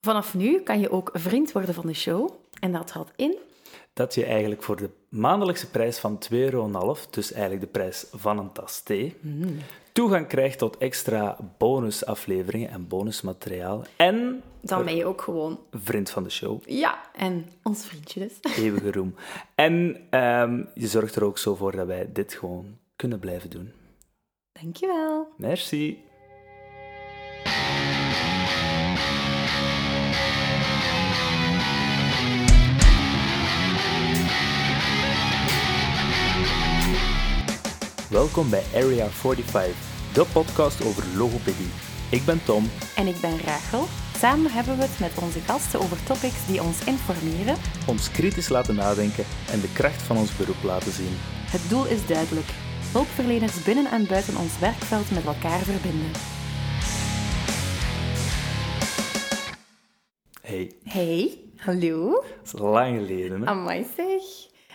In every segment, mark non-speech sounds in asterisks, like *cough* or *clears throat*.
Vanaf nu kan je ook vriend worden van de show. En dat houdt in dat je eigenlijk voor de maandelijkse prijs van 2,5 euro, dus eigenlijk de prijs van een tas thee, Mm. toegang krijgt tot extra bonusafleveringen en bonusmateriaal. En dan ben je ook gewoon... vriend van de show, Ja, en ons vriendje dus. *laughs* eeuwige roem. En ehm, je zorgt er ook zo voor dat wij dit gewoon kunnen blijven doen. Dankjewel. Merci. Welkom bij Area 45, de podcast over logopedie. Ik ben Tom. En ik ben Rachel. Samen hebben we het met onze gasten over topics die ons informeren. Ons kritisch laten nadenken en de kracht van ons beroep laten zien. Het doel is duidelijk. Hulpverleners binnen en buiten ons werkveld met elkaar verbinden. Hey, Hey, hallo. dat is lang geleden, hè? Amai zeg.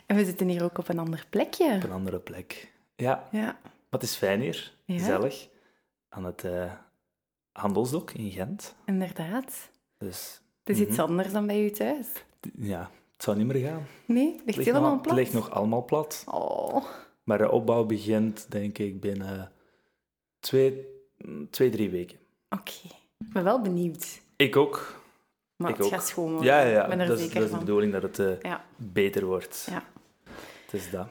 En we zitten hier ook op een ander plekje. Op een andere plek. Ja, Ja. maar het is fijn hier. Ja. Gezellig. Aan het eh, Handelsdok in Gent. Inderdaad. Dus Het is iets anders dan bij u thuis. ja, het zou niet meer gaan. Nee, het ligt Het ligt, helemaal nog, plat. het ligt nog allemaal plat. Oh, Maar de opbouw begint, denk ik, binnen twee, twee drie weken. oké. Ik ben wel benieuwd. Ik ook. Maar Ik het ook. gaat schoon worden. Ja, ja, ja. Dat, is, zeker dat is de bedoeling dat het eh, Ja. beter wordt. Ja. Het is dat.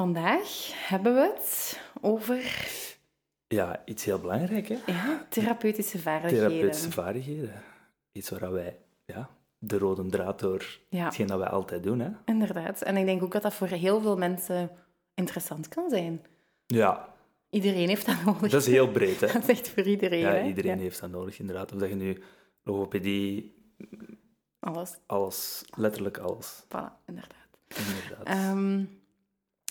Vandaag hebben we het over Ja, iets heel belangrijk, hè? ja, therapeutische vaardigheden. Therapeutische vaardigheden. Iets waar wij, ja, de rode draad door Ja, hetgeen dat wij altijd doen, hè? inderdaad. En ik denk ook dat dat voor heel veel mensen interessant kan zijn. Ja, Iedereen heeft dat nodig. dat is heel breed, hè? *laughs* Dat is echt voor iedereen. Ja, hè? iedereen Ja, heeft dat nodig, inderdaad. Of dat je nu logopedie, Alles. alles, letterlijk alles. Voilà, inderdaad. Inderdaad. Ehm,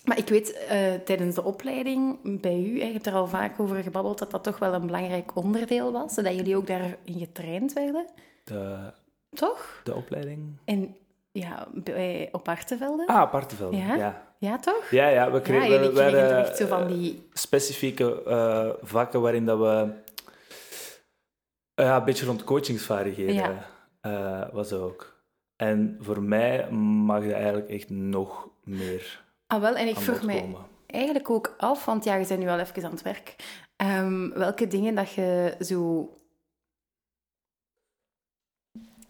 maar ik weet, eh, tijdens de opleiding bij u, je hebt er al vaak over gebabbeld, dat dat toch wel een belangrijk onderdeel was. Dat jullie ook daarin getraind werden. De, Toch? de opleiding? En ja, bij, op Artevelde. Ah, Partenveld. Ja? Ja. Ja, toch? Ja, ja, we Ja, kregen, jullie we, echt zo van die... specifieke eh, vakken waarin dat we ja, een beetje rond coachingsvaardigheden Ja. eh, was ook. En voor mij mag dat eigenlijk echt nog meer Ah, wel, en ik vroeg mij eigenlijk ook af, want ja, je bent nu al even aan het werk, ehm, welke dingen dat je zo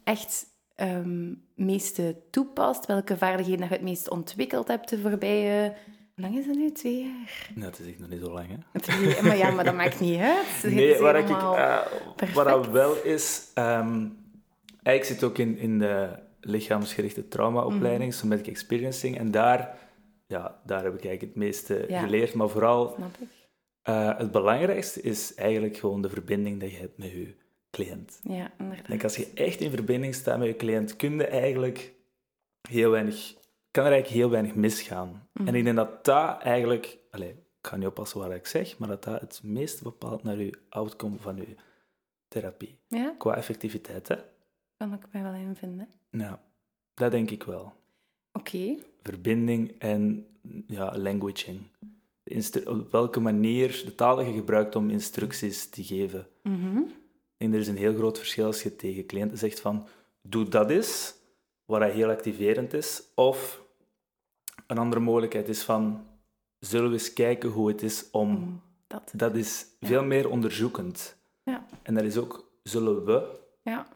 echt ehm meeste toepast, welke vaardigheden dat je het meest ontwikkeld hebt de voorbije... Hoe lang is het nu? Twee jaar? Nou, het is echt nog niet zo lang, hè? Twee- maar ja, maar dat maakt niet uit. Nee, waar ik, eh, wat dat wel is... ehm ik zit ook in, in de lichaamsgerichte traumaopleiding, Mhm. Somatic Experiencing, en daar, ja, daar heb ik eigenlijk het meeste Ja. geleerd. Maar vooral. Eh, het belangrijkste is eigenlijk gewoon de verbinding die je hebt met je cliënt. Ja, inderdaad. denk, als je echt in verbinding staat met je cliënt, kun je eigenlijk heel weinig, kan er eigenlijk heel weinig misgaan. Mhm. En ik denk dat dat eigenlijk, allez, ik ga niet oppassen wat ik zeg, maar dat dat het meest bepaalt naar je outcome van je therapie. Ja, Qua effectiviteit, hè? kan ik mij wel in vinden. Ja, dat denk ik wel. Oké. Verbinding en ja, languaging. Op welke manier de die je gebruikt om instructies te geven. Mhm. En er is een heel groot verschil als je tegen cliënten zegt van doe dat eens, wat heel activerend is. Of een andere mogelijkheid is van zullen we eens kijken hoe het is om... Mm, Dat. Dat is veel meer onderzoekend. Ja. En dat is ook zullen we, Ja.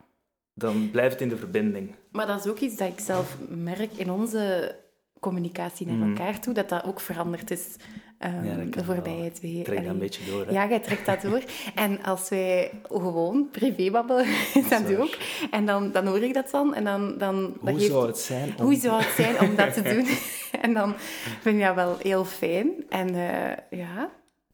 dan blijft het in de verbinding. Maar dat is ook iets dat ik zelf merk in onze communicatie naar Mhm. elkaar toe, dat dat ook veranderd is ehm, Ja, de voorbije twee trek dat een beetje door. Hè? Ja, jij trekt dat door. *laughs* En als wij gewoon privé babbelen, *laughs* dat waar. doe ik ook. En dan, dan hoor ik dat dan. En dan, dan, dat Hoe zou het zijn om... hoe zou het zijn om dat te *laughs* doen? en dan vind ik dat wel heel fijn. En eh, ja,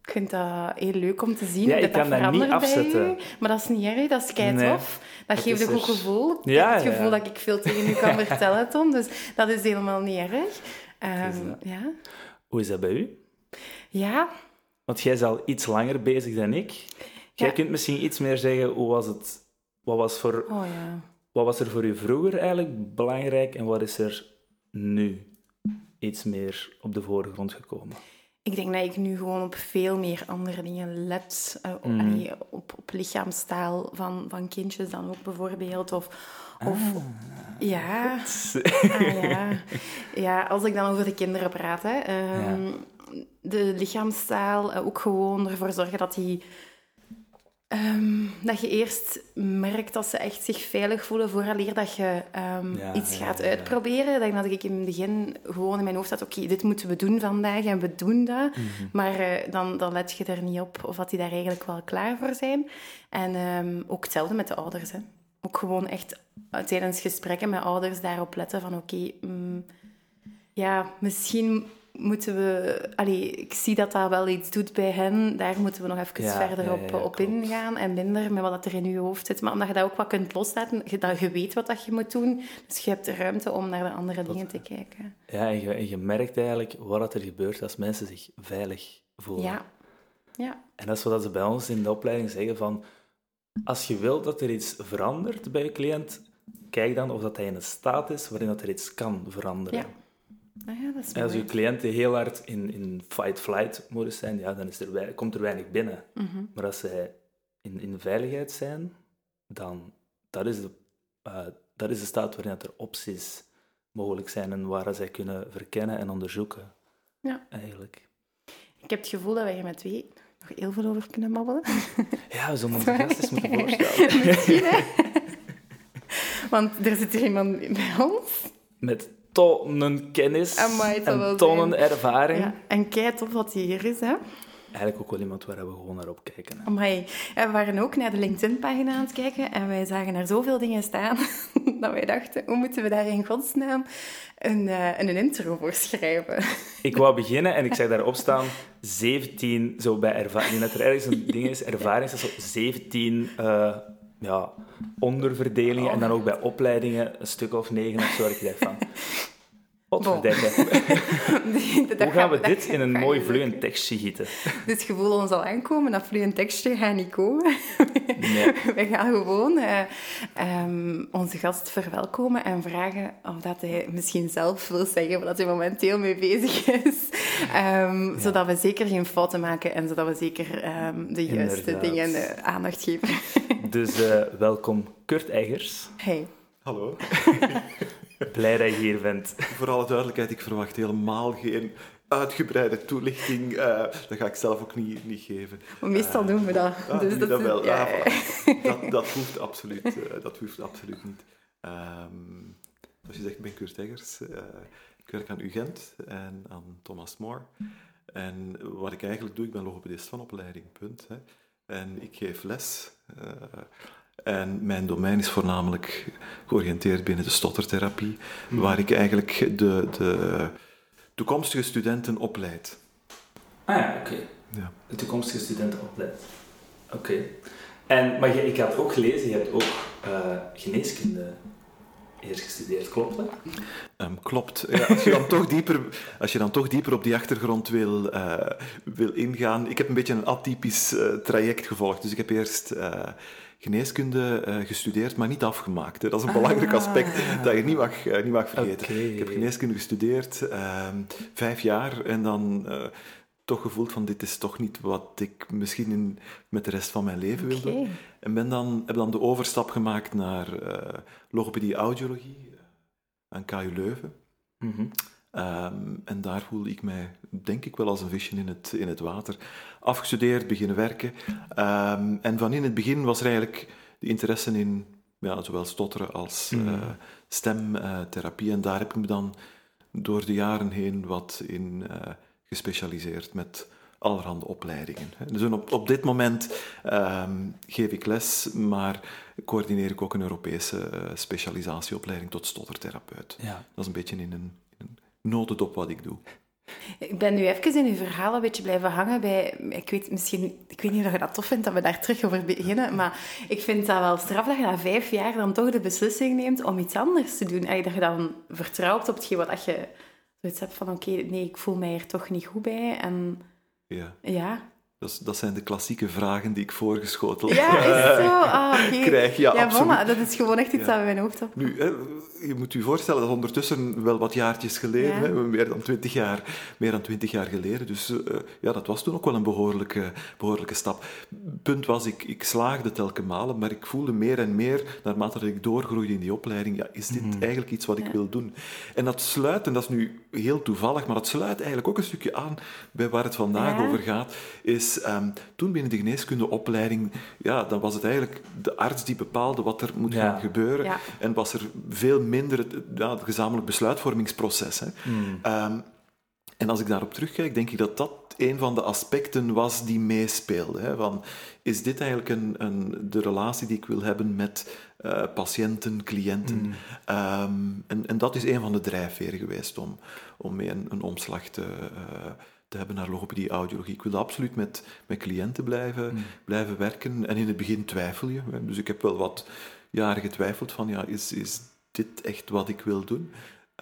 ik vind dat heel leuk om te zien Ja, dat ik kan dat dat niet afzetten. u. Maar dat is niet erg, dat is kei Nee, tof. Dat, dat geeft een goed er. gevoel. Ik Ja, heb het gevoel ja. dat ik veel tegen u kan *laughs* vertellen, Tom. Dus dat is helemaal niet erg. Ehm, is ja. Hoe is dat bij u? ja, Want jij is al iets langer bezig dan ik. Jij kunt misschien iets meer zeggen, hoe was het... Wat was, voor, oh ja. wat was er voor u vroeger eigenlijk belangrijk en wat is er nu iets meer op de voorgrond gekomen? Ik denk dat ik nu gewoon op veel meer andere dingen let. Uh, Mm. allee, op, op lichaamstaal van, van kindjes dan ook bijvoorbeeld. Of, of Ah. ja, ah, ja. ja, als ik dan over de kinderen praat. Hè, ehm, De lichaamstaal, eh, ook gewoon ervoor zorgen dat die... ehm, dat je eerst merkt dat ze echt zich veilig voelen vooraleer dat je ehm, Ja, iets gaat ja, ja. uitproberen. Ik denk dat ik in het begin gewoon in mijn hoofd had, oké, dit moeten we doen vandaag en we doen dat. Mhm. Maar eh, dan, dan let je er niet op of dat die daar eigenlijk wel klaar voor zijn. En ehm, ook hetzelfde met de ouders. Hè. Ook gewoon echt eh, tijdens gesprekken met ouders daarop letten van oké, mm, ja, misschien moeten we... Allee, ik zie dat dat wel iets doet bij hen. Daar moeten we nog even Ja, verder op, ja, op ingaan. En minder met wat er in je hoofd zit. Maar omdat je dat ook wat kunt loslaten, je, dat je weet wat dat je moet doen. Dus je hebt de ruimte om naar de andere dingen te kijken. Ja, en je, en je merkt eigenlijk wat er gebeurt als mensen zich veilig voelen. Ja. Ja. En dat is wat ze bij ons in de opleiding zeggen van... Als je wilt dat er iets verandert bij je cliënt, kijk dan of dat hij in een staat is waarin dat er iets kan veranderen. Ah ja, dat is En als je cliënten heel hard in, in fight-flight-modus zijn, ja, dan is er komt er weinig binnen. Mhm. Maar als zij in, in veiligheid zijn, dan dat is, de, eh, dat is de staat waarin dat er opties mogelijk zijn en waar zij kunnen verkennen en onderzoeken. Ja. Eigenlijk. Ik heb het gevoel dat wij hier met twee nog heel veel over kunnen babbelen. *laughs* Ja, we zullen onze gast eens moeten *laughs* voorstellen. Misschien, hè? Want er zit hier iemand bij ons. Met tonnen kennis Amai, en tonnen zijn. ervaring. Ja, en tof dat hij hier is, hè. Eigenlijk ook wel iemand waar we gewoon naar op kijken. hè. Amai. En we waren ook naar de LinkedIn-pagina aan het kijken en wij zagen er zoveel dingen staan *laughs* dat wij dachten, hoe moeten we daar in godsnaam een, eh, een intro voor schrijven? *laughs* Ik wou beginnen en ik zag daarop staan 17, zo bij ervaring, dat er ergens een ding is, *laughs* ervaring, is dat zo 17 eh, ja, onderverdelingen en dan ook bij opleidingen een stuk of negen of zo. Ik dacht van, *laughs* *laughs* hoe gaan we dit in een mooi vloeiend tekstje gieten? Dit gevoel ons al aankomen, dat vloeiend tekstje gaat niet komen. Nee. *laughs* We gaan gewoon eh, ehm, onze gast verwelkomen en vragen of dat hij misschien zelf wil zeggen dat hij momenteel mee bezig is. Ehm, Zodat we zeker geen fouten maken en zodat we zeker ehm, de juiste Inderdaad. dingen eh, aandacht geven. Dus eh, welkom Kurt Eggers. Hey. Hallo. Blij dat je hier bent. Voor alle duidelijkheid, ik verwacht helemaal geen uitgebreide toelichting. eh, dat ga ik zelf ook niet, niet geven. Maar meestal doen we dat. Ah, dus doe dat dat is- wel. ja, Ah, ja. dat, dat hoeft absoluut, eh, dat hoeft absoluut niet. Ehm zoals je zegt, ik ben Kurt Eggers. Eh, ik werk aan UGent en aan Thomas More. En wat ik eigenlijk doe, ik ben logopedist van opleiding, punt. Hè. En ik geef les. En mijn domein is voornamelijk georiënteerd binnen de stottertherapie, waar ik eigenlijk de, de toekomstige studenten opleid. Ah ja, oké. Ja. De toekomstige studenten opleidt. Oké. En, maar je, ik had ook gelezen, je hebt ook eh, geneeskunde eerst gestudeerd, klopt dat? Ehm, klopt. Ja, als, je dan *laughs* toch dieper, als je dan toch dieper op die achtergrond wil, eh, wil ingaan. Ik heb een beetje een atypisch eh, traject gevolgd. Dus ik heb eerst geneeskunde eh, gestudeerd, maar niet afgemaakt. hè. Dat is een belangrijk aspect dat je niet mag, eh, niet mag vergeten. Ik heb geneeskunde gestudeerd, ehm, vijf jaar, en dan eh, toch gevoeld van dit is toch niet wat ik misschien in, met de rest van mijn leven wil doen. Oké. En ben dan, heb dan de overstap gemaakt naar logopedie audiologie eh, aan KU Leuven. Mhm. Ehm, en daar voelde ik mij, denk ik wel, als een visje in het, in het water. Afgestudeerd, beginnen werken. Ehm, en van in het begin was er eigenlijk de interesse in ja, zowel stotteren als Mhm. eh, stemtherapie. en daar heb ik me dan door de jaren heen wat in eh, gespecialiseerd met allerhande opleidingen. Dus op, op dit moment ehm, geef ik les, maar coördineer ik ook een Europese eh, specialisatieopleiding tot stottertherapeut. Ja. Dat is een beetje in een, in een notendop wat ik doe. Ik ben nu even in uw verhaal een beetje blijven hangen bij... Ik weet, misschien, ik weet niet of je dat tof vindt dat we daar terug over beginnen, maar ik vind dat wel straf dat je na vijf jaar dan toch de beslissing neemt om iets anders te doen. Eigenlijk dat je dan vertrouwt op hetgeen wat je zoiets hebt van oké, nee, ik voel mij hier toch niet goed bij. En Ja. ja, Dat, dat, zijn de klassieke vragen die ik voorgeschoteld ja, is zo? Ah, *laughs* krijg. Ja, ja absoluut. dat is gewoon echt iets ja. dat we in hoofd. Nu, hè, je moet je voorstellen dat ondertussen wel wat jaartjes geleden, hè, meer dan twintig jaar, meer dan twintig jaar geleden, dus uh, ja, dat was toen ook wel een behoorlijke, behoorlijke stap. Punt was, ik, ik slaagde telkens malen, maar ik voelde meer en meer, naarmate dat ik doorgroeide in die opleiding, ja, is dit mm. eigenlijk iets wat ik wil doen? En dat sluit, en dat is nu heel toevallig, maar dat sluit eigenlijk ook een stukje aan bij waar het vandaag over gaat, is um, toen binnen de geneeskundeopleiding, ja, dan was het eigenlijk de arts die bepaalde wat er moet gaan gebeuren. Ja. En was er veel minder het, ja, het gezamenlijk besluitvormingsproces. Hè. Mm. Um, en als ik daarop terugkijk, denk ik dat dat een van de aspecten was die meespeelde. Hè, van, is dit eigenlijk een, een, de relatie die ik wil hebben met uh, patiënten, cliënten? Mm. Um, en, en dat is een van de drijfveren geweest om, om mee een, een omslag te, uh, te hebben naar logopedie, audiologie. Ik wilde absoluut met, met cliënten blijven, mm. blijven werken. En in het begin twijfel je. Dus ik heb wel wat jaren getwijfeld van, ja, is, is dit echt wat ik wil doen?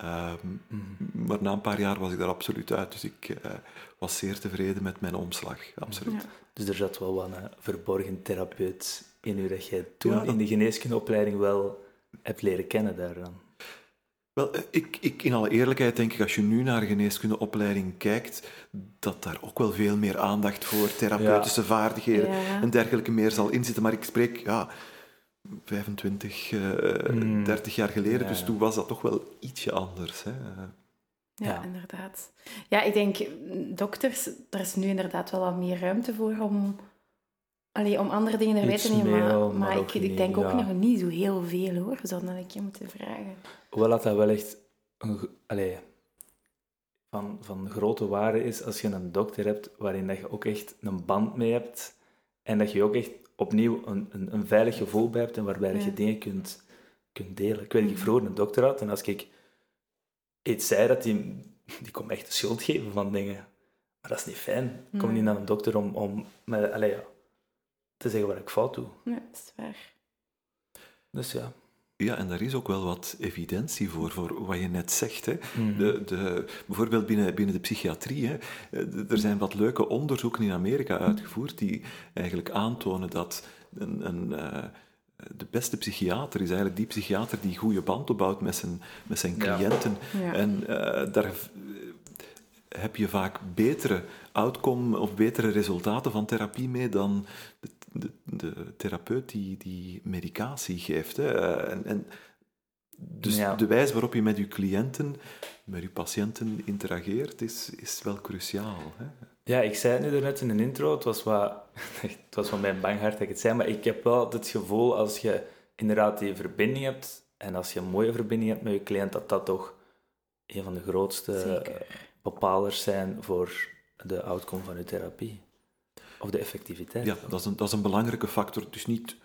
Um, mm. Maar na een paar jaar was ik daar absoluut uit. Dus ik uh, was zeer tevreden met mijn omslag. Absoluut. Ja. Dus er zat wel wat een verborgen therapeut in u dat jij toen Ja, dat- in de geneeskundeopleiding wel hebt leren kennen daaraan. Wel, ik, ik, in alle eerlijkheid denk ik, als je nu naar een geneeskundeopleiding kijkt, dat daar ook wel veel meer aandacht voor therapeutische vaardigheden Ja. en dergelijke meer zal inzitten. Maar ik spreek, ja, 25, eh, Mm. 30 jaar geleden, Ja. dus toen was dat toch wel ietsje anders. Hè. Ja, Ja. inderdaad. Ja, ik denk, dokters, er is nu inderdaad wel wat meer ruimte voor om, allee, om andere dingen nemen. meer Maar, maar maar ik, denk ook ja. nog niet zo heel veel hoor. We zouden dat een keer moeten vragen. Hoewel dat, dat wel echt een, allee, van, van grote waarde is als je een dokter hebt waarin dat je ook echt een band mee hebt en dat je ook echt opnieuw een, een, een veilig gevoel bij hebt en waarbij dat je dingen kunt, kunt delen. Ik weet dat ik vroeger een dokter had en als ik iets zei, dat die, die kon me echt de schuld geven van dingen. Maar dat is niet fijn. Ik kom niet naar een dokter om, om met, allee, ja, te zeggen wat ik fout doe. Ja, dat is waar. Dus ja. Ja, en daar is ook wel wat evidentie voor, voor wat je net zegt. Hè. Mhm. De, de, bijvoorbeeld binnen, binnen de psychiatrie. Hè. Er zijn wat leuke onderzoeken in Amerika uitgevoerd die eigenlijk aantonen dat een, een, eh, de beste psychiater is eigenlijk die psychiater die goede band opbouwt met zijn, met zijn Ja. cliënten. Ja. En eh, daar heb je vaak betere outcome of betere resultaten van therapie mee dan de, de, de therapeut die, die medicatie geeft. Hè. Eh, En, en dus Ja. de wijze waarop je met je cliënten, met je patiënten interageert, is, is wel cruciaal. Hè. Ja, ik zei het nu daarnet in een intro, het was, wat, *laughs* het was van mijn bang hart dat ik het zei, maar ik heb wel het gevoel als je inderdaad die verbinding hebt en als je een mooie verbinding hebt met je cliënt, dat dat toch een van de grootste Zeker. bepalers zijn voor de outcome van je therapie. Of de effectiviteit. Ja, dat is, een, dat is een belangrijke factor. Dus niet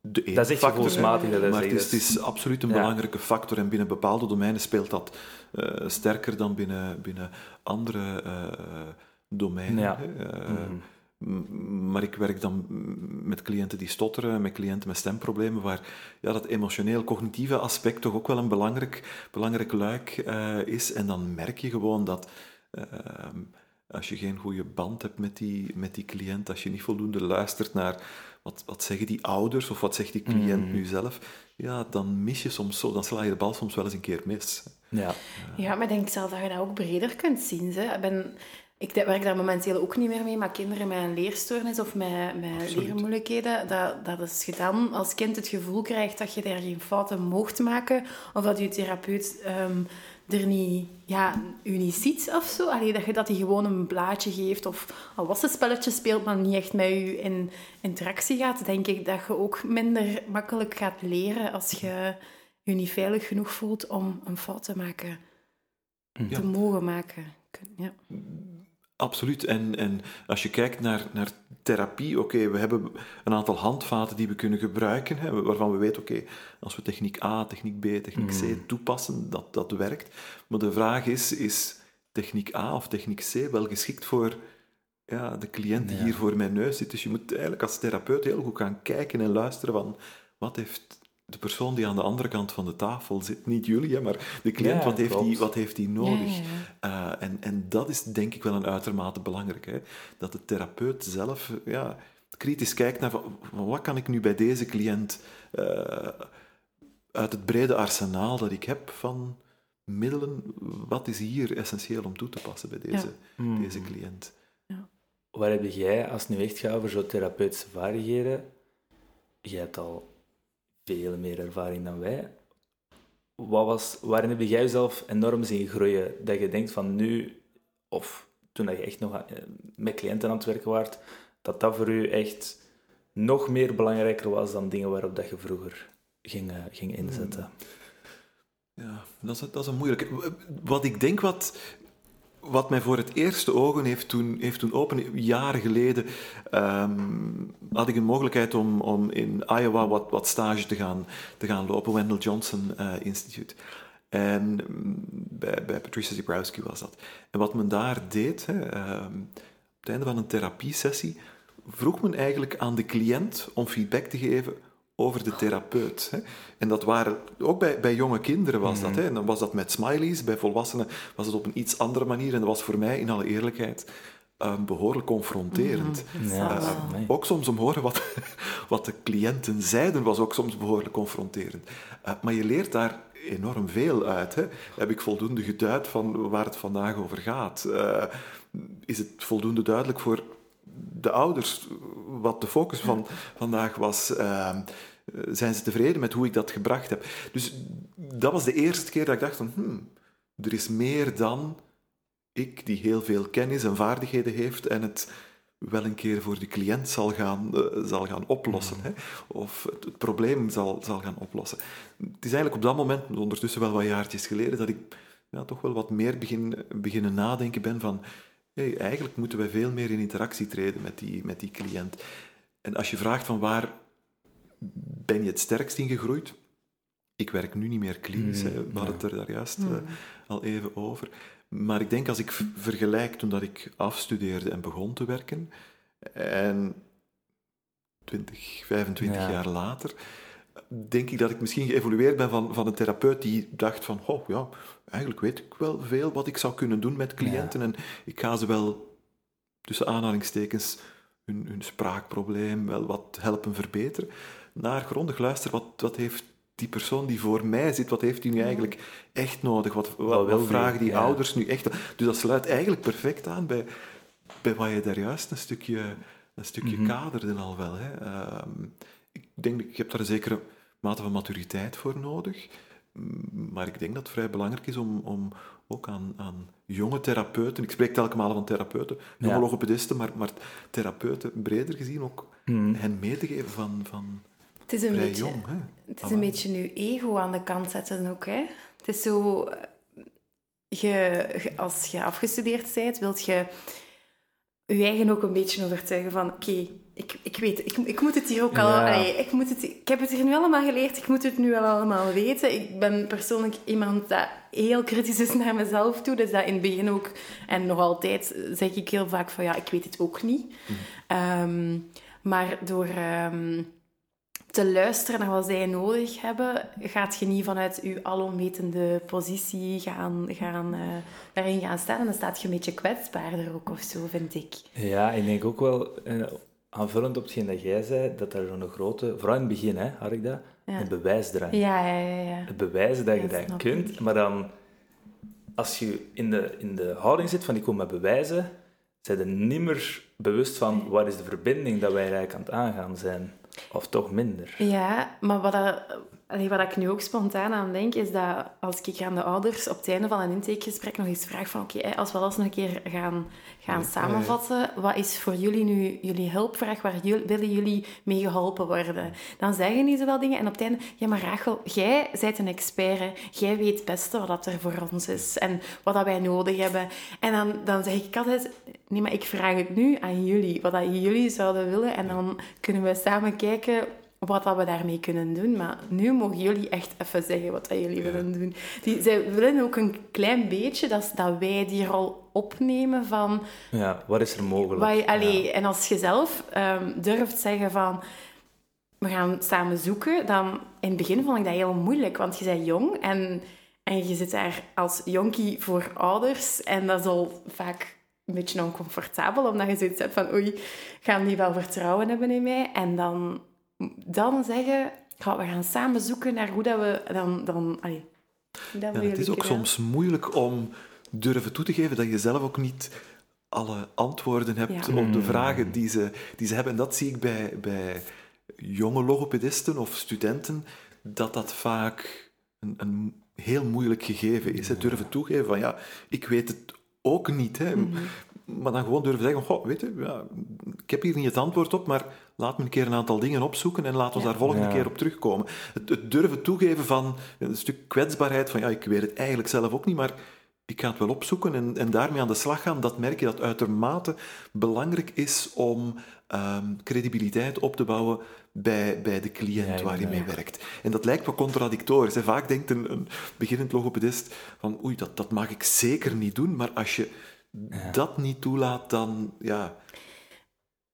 de enige Dat is factor, gevoelsmatig. Dat maar het is, het is absoluut een Ja. belangrijke factor. En binnen bepaalde domeinen speelt dat eh, sterker dan binnen, binnen andere eh, domeinen. Ja. Eh, Mhm. Maar ik werk dan met cliënten die stotteren, met cliënten met stemproblemen, waar ja, dat emotioneel-cognitieve aspect toch ook wel een belangrijk, belangrijk luik is. En dan merk je gewoon dat eh, als je geen goede band hebt met die, met die cliënt, als je niet voldoende luistert naar wat, wat zeggen die ouders of wat zegt die cliënt Mm. nu zelf, ja, dan mis je soms zo, dan sla je de bal soms wel eens een keer mis. Ja. Ja, maar ik denk zelf dat je dat ook breder kunt zien. Hè. Ik, ben, ik werk daar momenteel ook niet meer mee, maar kinderen met een leerstoornis of met, met Absoluut. leermoeilijkheden, dat, dat is je dan als kind het gevoel krijgt dat je daar geen fouten mocht maken, of dat je therapeut ehm, er niet, ja, u niet ziet of zo. Allee, dat je dat die gewoon een blaadje geeft of een wassenspelletje speelt, maar niet echt met u in interactie gaat, denk ik dat je ook minder makkelijk gaat leren als je je niet veilig genoeg voelt om een fout te maken Mhm. te mogen maken. Ja. Absoluut. En, en als je kijkt naar, naar therapie, oké, we hebben een aantal handvaten die we kunnen gebruiken, hè, waarvan we weten, oké, als we techniek A, techniek B, techniek C Mm. toepassen, dat dat werkt. Maar de vraag is, is techniek A of techniek C wel geschikt voor ja, de cliënt die Ja. hier voor mijn neus zit? Dus je moet eigenlijk als therapeut heel goed gaan kijken en luisteren van, wat heeft de persoon die aan de andere kant van de tafel zit, niet jullie, hè, maar de cliënt, Ja, wat, heeft klopt. die, wat heeft die nodig? Ja, ja, Eh, en, en dat is denk ik wel een uitermate belangrijk. Hè? Dat de therapeut zelf ja, kritisch kijkt naar van, van wat kan ik nu bij deze cliënt eh, uit het brede arsenaal dat ik heb van middelen, wat is hier essentieel om toe te passen bij deze, Hmm. deze cliënt? Waar heb jij, als het nu echt gaat over zo'n therapeutische vaardigheden, jij hebt al veel meer ervaring dan wij. Wat was, waarin heb jij jezelf enorm zien groeien? Dat je denkt van nu, of toen je echt nog eh, met cliënten aan het werken waart, dat dat voor u echt nog meer belangrijker was dan dingen waarop dat je vroeger ging, eh, ging inzetten. Ja, dat is, dat is een moeilijke. Wat ik denk wat, wat mij voor het eerste ogen heeft toen, heeft toen open, jaren geleden, ehm, had ik een mogelijkheid om, om in Iowa wat, wat stage te gaan, te gaan lopen, Wendell Johnson eh, Institute. En mm, bij, Patricia Zebrowski was dat. En wat men daar deed, hè, ehm, op het einde van een therapiesessie, vroeg men eigenlijk aan de cliënt om feedback te geven over de therapeut. Hè. En dat waren, ook bij, bij jonge kinderen was dat. Hè. En dan was dat met smileys, bij volwassenen was het op een iets andere manier. En dat was voor mij, in alle eerlijkheid, eh, behoorlijk confronterend. Mhm. Ja. Ook soms om horen wat, *laughs* wat de cliënten zeiden, was ook soms behoorlijk confronterend. Eh, maar je leert daar enorm veel uit. Hè. Heb ik voldoende geduid van waar het vandaag over gaat? Eh, is het voldoende duidelijk voor de ouders wat de focus van vandaag was? Eh, zijn ze tevreden met hoe ik dat gebracht heb? Dus dat was de eerste keer dat ik dacht van, hmm, er is meer dan ik, die heel veel kennis en vaardigheden heeft en het wel een keer voor de cliënt zal gaan, eh, zal gaan oplossen. Hè? Of het, het probleem zal, zal gaan oplossen. Het is eigenlijk op dat moment, ondertussen wel wat jaartjes geleden, dat ik ja, toch wel wat meer begin, beginnen nadenken ben van hey, eigenlijk moeten wij veel meer in interactie treden met die, met die cliënt. En als je vraagt van waar ben je het sterkst in gegroeid? Ik werk nu niet meer klinisch, Mm, hè. we hadden ja. het er daar juist Mm. eh, al even over. Maar ik denk als ik vergelijk toen dat ik afstudeerde en begon te werken, en 20, 25 Ja. jaar later, denk ik dat ik misschien geëvolueerd ben van, van een therapeut die dacht van, oh ja, eigenlijk weet ik wel veel wat ik zou kunnen doen met cliënten en ik ga ze wel, tussen aanhalingstekens, hun, hun spraakprobleem wel wat helpen verbeteren. Naar grondig luisteren, wat, wat heeft die persoon die voor mij zit, wat heeft die nu eigenlijk echt nodig? Wat, wat, vragen die Ja. ouders nu echt? Dus dat sluit eigenlijk perfect aan bij, bij wat je daar juist een stukje, een stukje Mhm. kaderde al wel. Hè. Ehm, ik denk, ik heb daar een zekere mate van maturiteit voor nodig. Maar ik denk dat het vrij belangrijk is om, om ook aan, aan jonge therapeuten, ik spreek telkens van therapeuten, jonge Ja. logopedisten, maar, maar therapeuten breder gezien ook Hmm. hen mee te geven van, van Het is een vrij beetje... jong. Hè. Het is een beetje je ego aan de kant zetten ook. Hè? Het is zo... eh, Je, als je afgestudeerd bent, wilt je je eigen ook een beetje overtuigen van... Oké, ik, ik weet, ik, ik moet het hier ook al... Ja. allee, ik, moet het, ik heb het hier nu allemaal geleerd, ik moet het nu wel allemaal weten. Ik ben persoonlijk iemand dat heel kritisch is naar mezelf toe. Dus dat in het begin ook... En nog altijd zeg ik heel vaak van... Ja, ik weet het ook niet. Ehm, maar door... ehm, te luisteren naar wat zij nodig hebben, gaat je niet vanuit je alomwetende positie gaan, gaan, eh, daarin gaan staan. En dan staat je een beetje kwetsbaarder ook of zo, vind ik. Ja, ik denk ook wel, eh, aanvullend op hetgeen dat jij zei, dat er zo'n grote, vooral in het begin hè, had ik dat, Ja. een bewijsdrang. Ja, ja, ja. ja. Het bewijzen dat je Dat kunt, ik. maar dan, als je in de, in de houding zit van ik kom met bewijzen, zijn er niet meer bewust van wat is de verbinding dat wij eigenlijk aan het aangaan zijn. Of toch minder. Ja, maar wat, dat, allee, wat ik nu ook spontaan aan denk, is dat als ik aan de ouders op het einde van een intakegesprek nog eens vraag van oké, als we alles nog een keer gaan, gaan samenvatten, wat is voor jullie nu jullie hulpvraag, waar jullie, willen jullie mee geholpen worden? Dan zeggen die zo wel dingen en op het einde, ja maar Rachel, jij bent een expert, hè. jij weet het beste wat dat er voor ons is en wat dat wij nodig hebben. En dan, dan zeg ik altijd, nee maar ik vraag het nu aan jullie, wat dat jullie zouden willen en dan kunnen we samen kijken wat dat we daarmee kunnen doen. Maar nu mogen jullie echt even zeggen wat dat jullie willen doen. Die, zij willen ook een klein beetje dat, dat wij die rol opnemen van... Ja, wat is er mogelijk? Wat je, allee, Ja. En als je zelf ehm, durft zeggen van... we gaan samen zoeken, dan in het begin vond ik dat heel moeilijk, want je bent jong en, en je zit daar als jonkie voor ouders en dat is al vaak een beetje oncomfortabel, omdat je zoiets hebt van oei, gaan die wel vertrouwen hebben in mij? En dan, dan zeggen, we gaan samen zoeken naar hoe dat we dan... dan allee, dat ja, het is ook soms moeilijk om durven toe te geven dat je zelf ook niet alle antwoorden hebt op de mm. vragen die ze, die ze hebben. En dat zie ik bij, bij jonge logopedisten of studenten, dat dat vaak een, een heel moeilijk gegeven is. Hè. Durven toegeven van ja, ik weet het ook niet. Hè. Mhm. Maar dan gewoon durven zeggen, goh, weet je, ja, ik heb hier niet het antwoord op, maar laat me een keer een aantal dingen opzoeken en laat ons daar volgende keer op terugkomen. Het, het, durven toegeven van een stuk kwetsbaarheid, van ja, ik weet het eigenlijk zelf ook niet, maar ik ga het wel opzoeken en, en daarmee aan de slag gaan, dat merk je dat uitermate belangrijk is om ehm, credibiliteit op te bouwen bij, bij de cliënt waar je mee werkt. En dat lijkt wat contradictorisch. Hè. Vaak denkt een, een beginnend logopedist van oei, dat, dat mag ik zeker niet doen, maar als je dat niet toelaat, dan ja...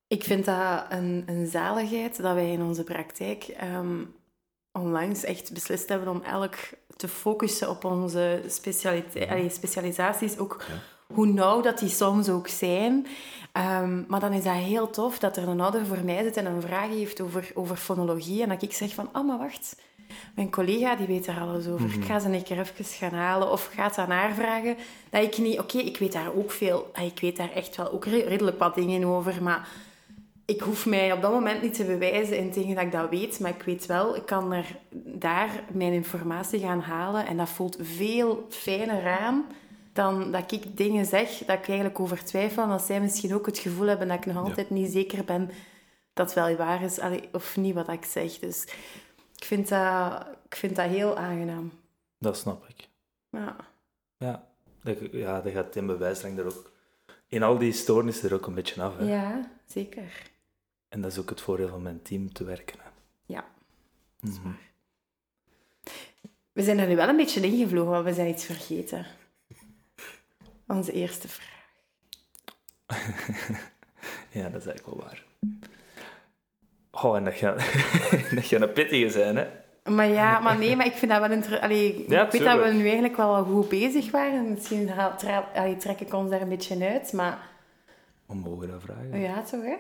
Ik vind dat een, een zaligheid dat wij in onze praktijk um, onlangs echt beslist hebben om elk te focussen op onze specialite- specialisaties, ook hoe nauw dat die soms ook zijn. Ehm, maar dan is dat heel tof dat er een ouder voor mij zit en een vraag heeft over, over fonologie. En dat ik zeg van, oh, maar wacht, mijn collega die weet er alles over. Ik mhm. ga ze een keer even gaan halen of ga het aan haar vragen. Dat ik niet, oké, ik weet daar ook veel, ah, ik weet daar echt wel ook redelijk wat dingen over, maar ik hoef mij op dat moment niet te bewijzen in tegen dat ik dat weet, maar ik weet wel, ik kan er daar mijn informatie gaan halen en dat voelt veel fijner aan dan dat ik dingen zeg dat ik eigenlijk over twijfel en dat zij misschien ook het gevoel hebben dat ik nog altijd niet zeker ben dat wel waar is of niet wat ik zeg. Dus ik vind dat, ik vind dat heel aangenaam. Dat snap ik. Ja. Ja, dat, ja, dat gaat in bewijsdrang er ook... In al die stoornissen er ook een beetje af. Hè? Ja, zeker. En dat is ook het voordeel van mijn team te werken. Hè? Ja, dat is mhm. waar. We zijn er nu wel een beetje ingevlogen, want we zijn iets vergeten. Onze eerste vraag. *laughs* ja, dat is eigenlijk wel waar. Oh, en dat gaat, *laughs* dat gaat een pittige zijn, hè? Maar ja, maar nee, maar ik vind dat wel interessant. Ik weet dat we nu eigenlijk wel goed bezig waren. Misschien allee, trek ik ons daar een beetje uit, maar... We mogen dat vragen. Ja, toch, hè?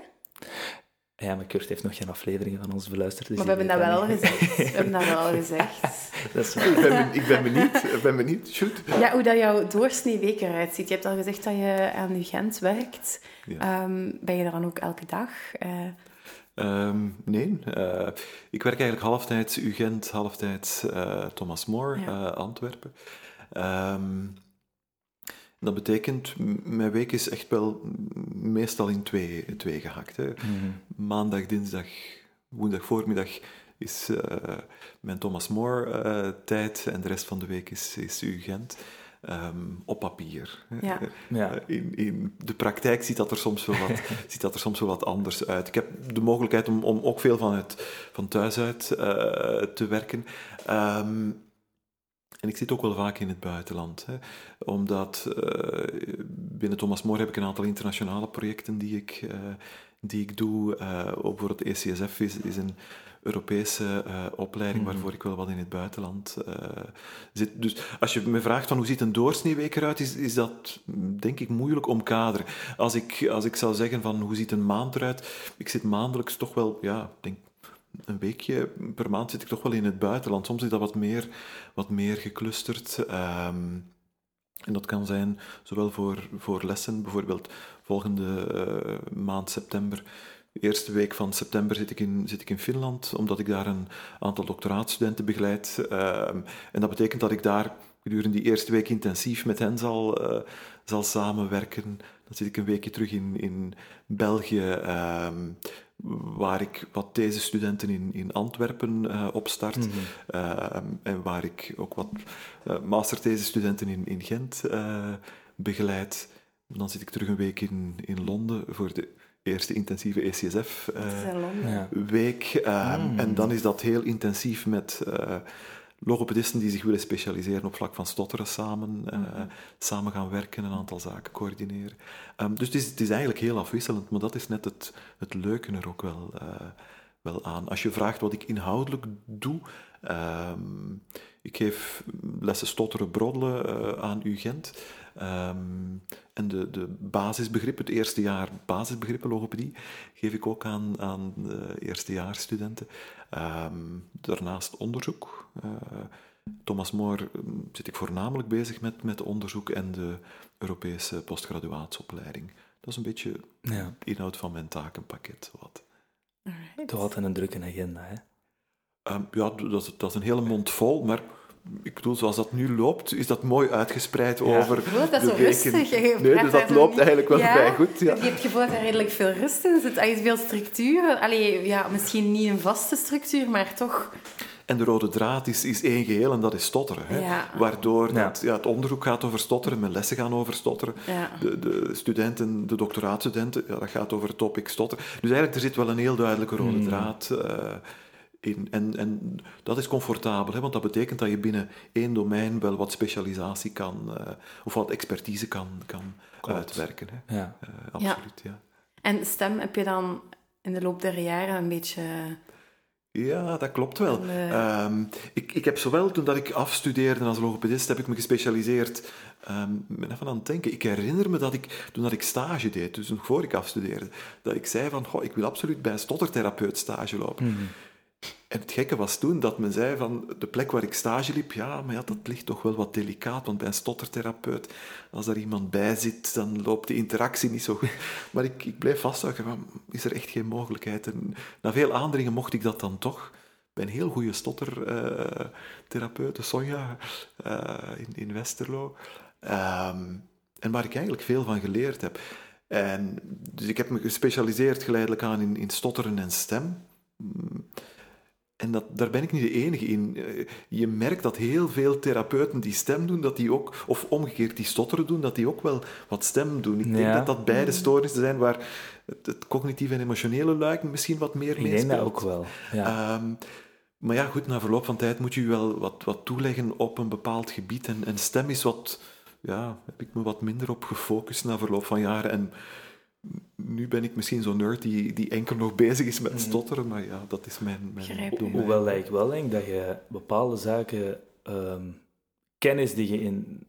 Ja, maar Kurt heeft nog geen afleveringen van ons beluisterd. Dus maar we hebben dat wel gezegd. We hebben dat wel *laughs* gezegd. dat is ik, ben, ik ben benieuwd. Ik ben benieuwd. Shoot. Ja, hoe dat jouw doorsnee week eruit ziet. Je hebt al gezegd dat je aan UGent werkt. Ehm, ben je daar dan ook elke dag? Uh... nee. Uh, ik werk eigenlijk halftijds UGent, halftijds uh, Thomas More, ja. Antwerpen. Um, dat betekent, mijn week is echt wel meestal in twee, twee gehakt. Hè. Mhm. Maandag, dinsdag, woensdag voormiddag is mijn Thomas More tijd en de rest van de week is, is UGent. Um, ehm, op papier. Ja. ja. Eh, in, in de praktijk ziet dat, er soms wel wat, *laughs* ziet dat er soms wel wat anders uit. Ik heb de mogelijkheid om, om ook veel van, het, van thuis uit uh, te werken. Um, en ik zit ook wel vaak in het buitenland, hè, omdat uh, binnen Thomas More heb ik een aantal internationale projecten die ik, uh, die ik doe. Uh, ook voor het ECSF is, is een Europese opleiding mhm. waarvoor ik wel wat in het buitenland zit. Dus als je me vraagt van hoe ziet een doorsneeweek eruit, is, is dat denk ik moeilijk omkaderen. Als ik, als ik zou zeggen van hoe ziet een maand eruit, ik zit maandelijks toch wel, ja, denk een weekje per maand zit ik toch wel in het buitenland. Soms is dat wat meer, wat meer geclusterd. Ehm, en dat kan zijn zowel voor, voor lessen, bijvoorbeeld volgende uh, maand september. De eerste week van september zit ik, in, zit ik in Finland, omdat ik daar een aantal doctoraatstudenten begeleid. Ehm, en dat betekent dat ik daar gedurende die eerste week intensief met hen zal, uh, zal samenwerken. Dan zit ik een weekje terug in, in België. Ehm, waar ik wat deze studenten in, in Antwerpen uh, opstart mm en waar ik ook wat uh, master studenten in, in Gent begeleid. Dan zit ik terug een week in, in Londen voor de eerste intensieve ECSF-week. Mm. En dan is dat heel intensief met logopedisten die zich willen specialiseren op vlak van stotteren samen, uh, samen gaan werken, een aantal zaken coördineren. Um, dus het is, het is, eigenlijk heel afwisselend, maar dat is net het, het leuke er ook wel, uh, wel aan. Als je vraagt wat ik inhoudelijk doe, ehm, ik geef lessen stotteren, broddelen uh, aan UGent. Um, en de, de basisbegrippen, het eerste jaar basisbegrippen logopedie, geef ik ook aan, aan de eerstejaarsstudenten. Um, daarnaast onderzoek. Uh, Thomas More zit ik voornamelijk bezig met, met onderzoek en de Europese postgraduaatsopleiding. Dat is een beetje ja. de inhoud van mijn takenpakket. Wat. Toch altijd een drukke agenda, hè? Um, ja, dat is, dat is een hele mond vol, maar ik bedoel, zoals dat nu loopt, is dat mooi uitgespreid over dat is de zo weken. rustig. Nee, dus dat loopt eigenlijk wel vrij goed. Ja. Je hebt het gevoel dat er redelijk veel rust in zit. Er is veel structuur. Allee, ja, misschien niet een vaste structuur, maar toch... En de rode draad is, is één geheel en dat is stotteren. Hè? Ja. Waardoor ja. ja, het onderzoek gaat over stotteren, mijn lessen gaan over stotteren. De, de studenten, de doctoraatstudenten, ja, dat gaat over het topic stotteren. Dus eigenlijk, er zit wel een heel duidelijke rode hmm. draad uh, in. En, en dat is comfortabel, hè? want dat betekent dat je binnen één domein wel wat specialisatie kan, uh, of wat expertise kan, kan uitwerken. Hè? Ja. Uh, absoluut, ja. En stem heb je dan in de loop der jaren een beetje ja, dat klopt wel. Um, ik, ik heb zowel toen dat ik afstudeerde als logopedist, heb ik me gespecialiseerd. Um, ik ben even aan het denken. Ik herinner me dat ik, toen dat ik stage deed, dus nog voor ik afstudeerde, dat ik zei van, goh, ik wil absoluut bij een stottertherapeut stage lopen. Mm en het gekke was toen dat men zei van de plek waar ik stage liep, ja, maar ja, dat ligt toch wel wat delicaat, want bij een stottertherapeut, als er iemand bij zit, dan loopt de interactie niet zo goed. *laughs* Maar ik, ik bleef vasthouden, van, is er echt geen mogelijkheid? En na veel aandringen mocht ik dat dan toch. Bij een heel goede stottertherapeut, uh, Sonja, uh, in, in Westerlo. Um, en waar ik eigenlijk veel van geleerd heb. En, dus ik heb me gespecialiseerd geleidelijk aan in, in stotteren en stem. En dat, daar ben ik niet de enige in. Eh, je merkt dat heel veel therapeuten die stem doen, dat die ook, of omgekeerd die stotteren doen, dat die ook wel wat stem doen. Ik denk dat dat beide stoornissen zijn waar het, het cognitieve en emotionele luik misschien wat meer meespeelt. Ik denk dat ook wel, ja. Um, maar ja, goed, na verloop van tijd moet je wel wat, wat toeleggen op een bepaald gebied. En, en stem is wat, ja, heb ik me wat minder op gefocust na verloop van jaren. En nu ben ik misschien zo'n nerd die, die enkel nog bezig is met mhm. stotteren, maar ja, dat is mijn, mijn Hoewel ik wel denk dat je bepaalde zaken, um, kennis die je in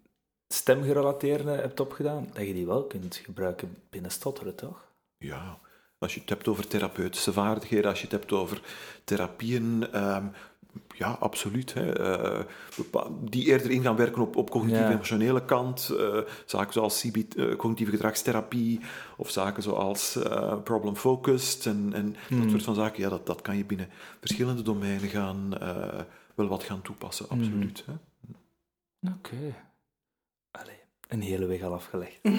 stemgerelateerde hebt opgedaan, dat je die wel kunt gebruiken binnen stotteren, toch? Ja, als je het hebt over therapeutische vaardigheden, als je het hebt over therapieën, um, ja, absoluut. Hè. Uh, die eerder in gaan werken op, op cognitief-emotionele kant. Uh, zaken zoals CB, uh, eh, cognitieve gedragstherapie of zaken zoals problem-focused en, en dat hmm. soort van zaken. Ja, dat, dat kan je binnen verschillende domeinen gaan, wel wat gaan toepassen, hmm. absoluut. Oké. Okay. Allee, een hele weg al afgelegd. *laughs*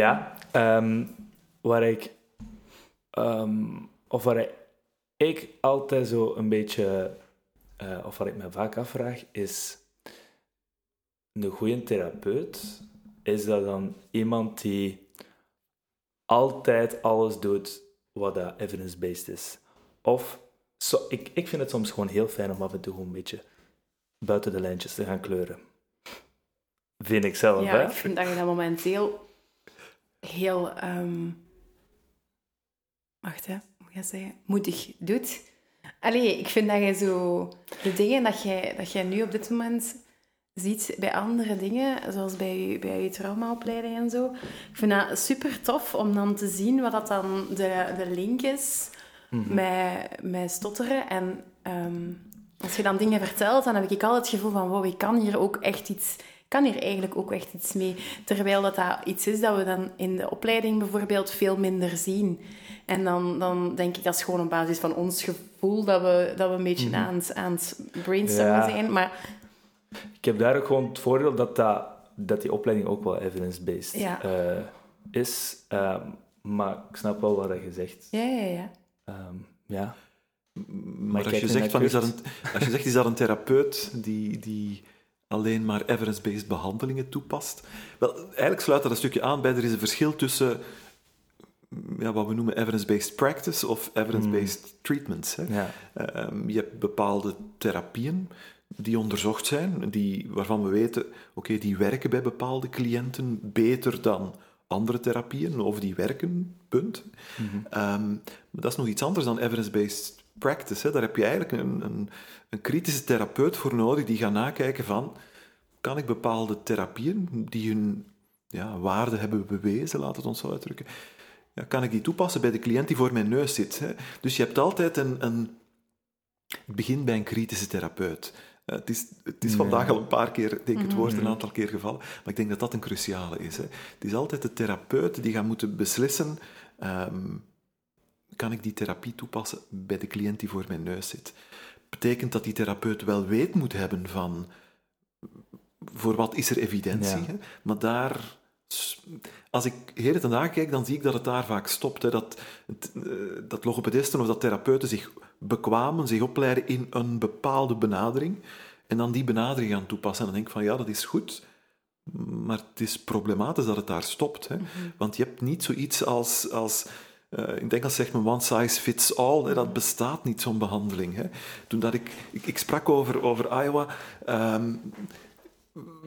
ja, um, waar ik... Um, of waar ik altijd zo een beetje, uh, of wat ik me vaak afvraag, is een goede therapeut, is dat dan iemand die altijd alles doet wat dat evidence-based is? Of, so, ik, ik vind het soms gewoon heel fijn om af en toe een beetje buiten de lijntjes te gaan kleuren. Vind ik zelf, ja, hè? ik vind dat je dat momenteel heel... Um... Wacht, hè ja, zeggen, moedig doet. Allee, ik vind dat je zo... De dingen dat jij, dat jij nu op dit moment ziet bij andere dingen, zoals bij je, bij je traumaopleiding en zo. Ik vind dat super tof om dan te zien wat dat dan de, de link is mm met, met stotteren. En ehm, als je dan dingen vertelt, dan heb ik altijd het gevoel van, wow, ik kan hier ook echt iets kan hier eigenlijk ook echt iets mee. Terwijl dat, dat iets is dat we dan in de opleiding bijvoorbeeld veel minder zien. En dan, dan denk ik dat is gewoon op basis van ons gevoel dat we, dat we een beetje mm aan, het, aan het brainstormen zijn. Maar... Ik heb daar ook gewoon het voordeel dat, dat, dat die opleiding ook wel evidence-based ja. uh, is. Um, maar ik snap wel wat je zegt. Ja, ja, ja. Um, ja. Maar, als, je zegt, van, is dat een, als je zegt, is dat een therapeut die, die alleen maar evidence-based behandelingen toepast? Wel, eigenlijk sluit dat een stukje aan bij, er is een verschil tussen ja, wat we noemen evidence-based practice of evidence-based hmm. treatments. Hè. Ja. Um, je hebt bepaalde therapieën die onderzocht zijn, die, waarvan we weten, oké, die werken bij bepaalde cliënten beter dan andere therapieën of die werken, punt. Ehm, maar dat is nog iets anders dan evidence-based practice. Hè. Daar heb je eigenlijk een, een, een kritische therapeut voor nodig die gaat nakijken van, kan ik bepaalde therapieën die hun ja, waarde hebben bewezen, laat het ons zo uitdrukken, ja, kan ik die toepassen bij de cliënt die voor mijn neus zit. Hè? Dus je hebt altijd een, een... Het begint bij een kritische therapeut. Uh, het is, het is vandaag al een paar keer, denk ik, het woord een aantal keer gevallen, maar ik denk dat dat een cruciale is. Hè. Het is altijd de therapeut die gaat moeten beslissen, um, kan ik die therapie toepassen bij de cliënt die voor mijn neus zit? Betekent dat die therapeut wel weet moet hebben van, voor wat is er evidentie? Ja. Hè? Maar daar als ik heden ten kijk, dan zie ik dat het daar vaak stopt. Hè. Dat, eh, dat logopedisten of dat therapeuten zich bekwamen, zich opleiden in een bepaalde benadering en dan die benadering gaan toepassen. En dan denk ik van ja, dat is goed, maar het is problematisch dat het daar stopt. Hè. Mhm. Want je hebt niet zoiets als... als ik denk dat zegt men one size fits all. Hè, dat bestaat niet, zo'n behandeling. Hè. Toen dat ik, ik, sprak over, over Iowa, um,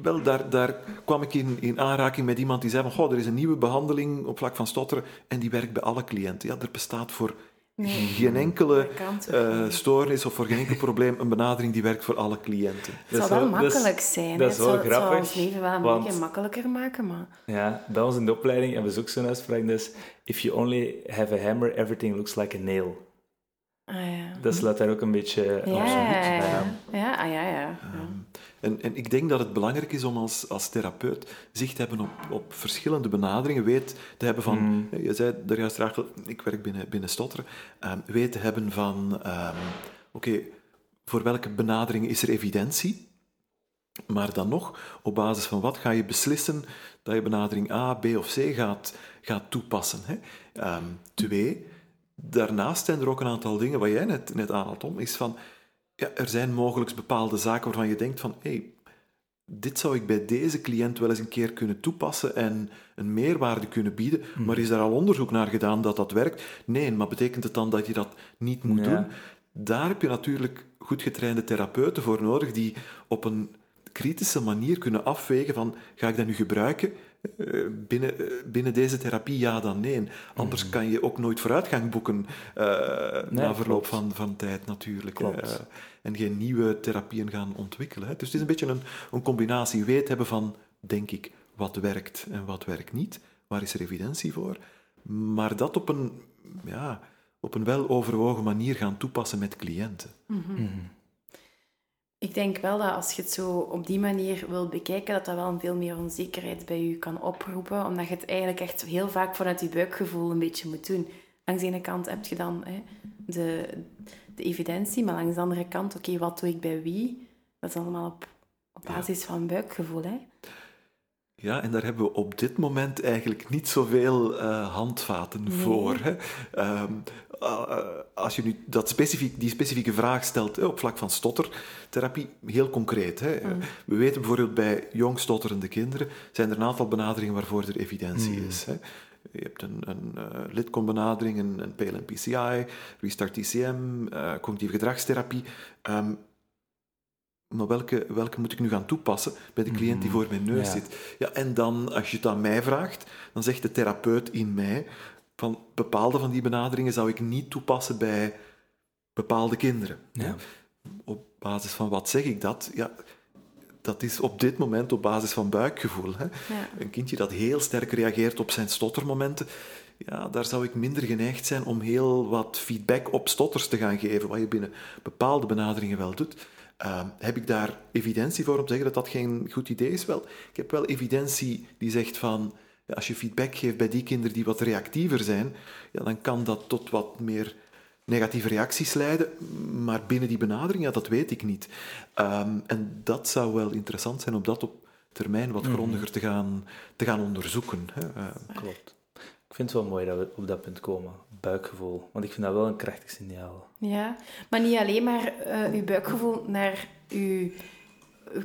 wel, daar, daar kwam ik in, in aanraking met iemand die zei van, goh, er is een nieuwe behandeling op vlak van stotteren en die werkt bij alle cliënten. Ja, er bestaat voor geen enkele uh, stoornis of voor geen enkel probleem een benadering die werkt voor alle cliënten. Het zou wel makkelijk zijn. Dat is wel grappig. Het zou ons leven wel een want, beetje makkelijker maken, maar... Ja, bij ons in de opleiding hebben we ook zo'n uitspraak, dus if you only have a hammer, everything looks like a nail. Ah, ja. Dat sluit daar ook een beetje ja, ja, ja. ja, ah, ja, ja. Um, en, en ik denk dat het belangrijk is om als, als therapeut zicht te hebben op, op verschillende benaderingen. Weet te hebben van, mm. je zei daar juist Rachel, ik werk binnen, binnen Stotteren. Um, weet te hebben van, um, oké, voor welke benadering is er evidentie? Maar dan nog, op basis van wat ga je beslissen dat je benadering A, B of C gaat, gaat toepassen? Hè? Um, twee, daarnaast zijn er ook een aantal dingen, wat jij net, net aanhaalt om, is van ja, er zijn mogelijk bepaalde zaken waarvan je denkt van, hey, dit zou ik bij deze cliënt wel eens een keer kunnen toepassen en een meerwaarde kunnen bieden, mhm. maar is er al onderzoek naar gedaan dat dat werkt? Nee, maar betekent het dan dat je dat niet moet doen? Daar heb je natuurlijk goed getrainde therapeuten voor nodig die op een kritische manier kunnen afwegen van, ga ik dat nu gebruiken? Eh, binnen, eh, binnen deze therapie ja dan nee. Anders mhm. kan je ook nooit vooruitgang boeken uh, na verloop van, van tijd natuurlijk. Uh, en geen nieuwe therapieën gaan ontwikkelen. Hè. Dus het is een beetje een, een combinatie weet hebben van, denk ik, wat werkt en wat werkt niet. Waar is er evidentie voor? Maar dat op een, ja, op een wel overwogen manier gaan toepassen met cliënten. Mm -hmm. Ik denk wel dat als je het zo op die manier wil bekijken, dat dat wel een veel meer onzekerheid bij je kan oproepen. Omdat je het eigenlijk echt heel vaak vanuit je buikgevoel een beetje moet doen. Langs de ene kant heb je dan hè, de, de evidentie, maar langs de andere kant, oké, wat doe ik bij wie? Dat is allemaal op, op basis van buikgevoel. Hè? Ja, en daar hebben we op dit moment eigenlijk niet zoveel uh, handvaten voor. Hè? Um, uh, als je nu dat specifiek, die specifieke vraag stelt op vlak van stottertherapie, heel concreet. Hè? Mm. We weten bijvoorbeeld bij jong stotterende kinderen zijn er een aantal benaderingen waarvoor er evidentie mm. is. Hè? Je hebt een, een uh, lidcom-benadering, een, een PLM-PCI, Restart TCM, cognitieve gedragstherapie. Um, maar welke, welke moet ik nu gaan toepassen bij de cliënt die mhm. voor mijn neus zit? Ja, en dan, als je het aan mij vraagt, dan zegt de therapeut in mij van bepaalde van die benaderingen zou ik niet toepassen bij bepaalde kinderen. Ja. Op basis van wat zeg ik dat? Ja, dat is op dit moment op basis van buikgevoel. Hè? Ja. Een kindje dat heel sterk reageert op zijn stottermomenten, ja, daar zou ik minder geneigd zijn om heel wat feedback op stotters te gaan geven, wat je binnen bepaalde benaderingen wel doet. Ehm, heb ik daar evidentie voor om te zeggen dat dat geen goed idee is? Wel, ik heb wel evidentie die zegt van, ja, als je feedback geeft bij die kinderen die wat reactiever zijn, ja, dan kan dat tot wat meer negatieve reacties leiden, maar binnen die benadering, ja, dat weet ik niet. Um, en dat zou wel interessant zijn om dat op termijn wat mhm. grondiger te gaan, te gaan onderzoeken. Hè. Uh, Klopt. Ik vind het wel mooi dat we op dat punt komen. Buikgevoel. Want ik vind dat wel een krachtig signaal. Ja, maar niet alleen maar uh, uw buikgevoel naar uw,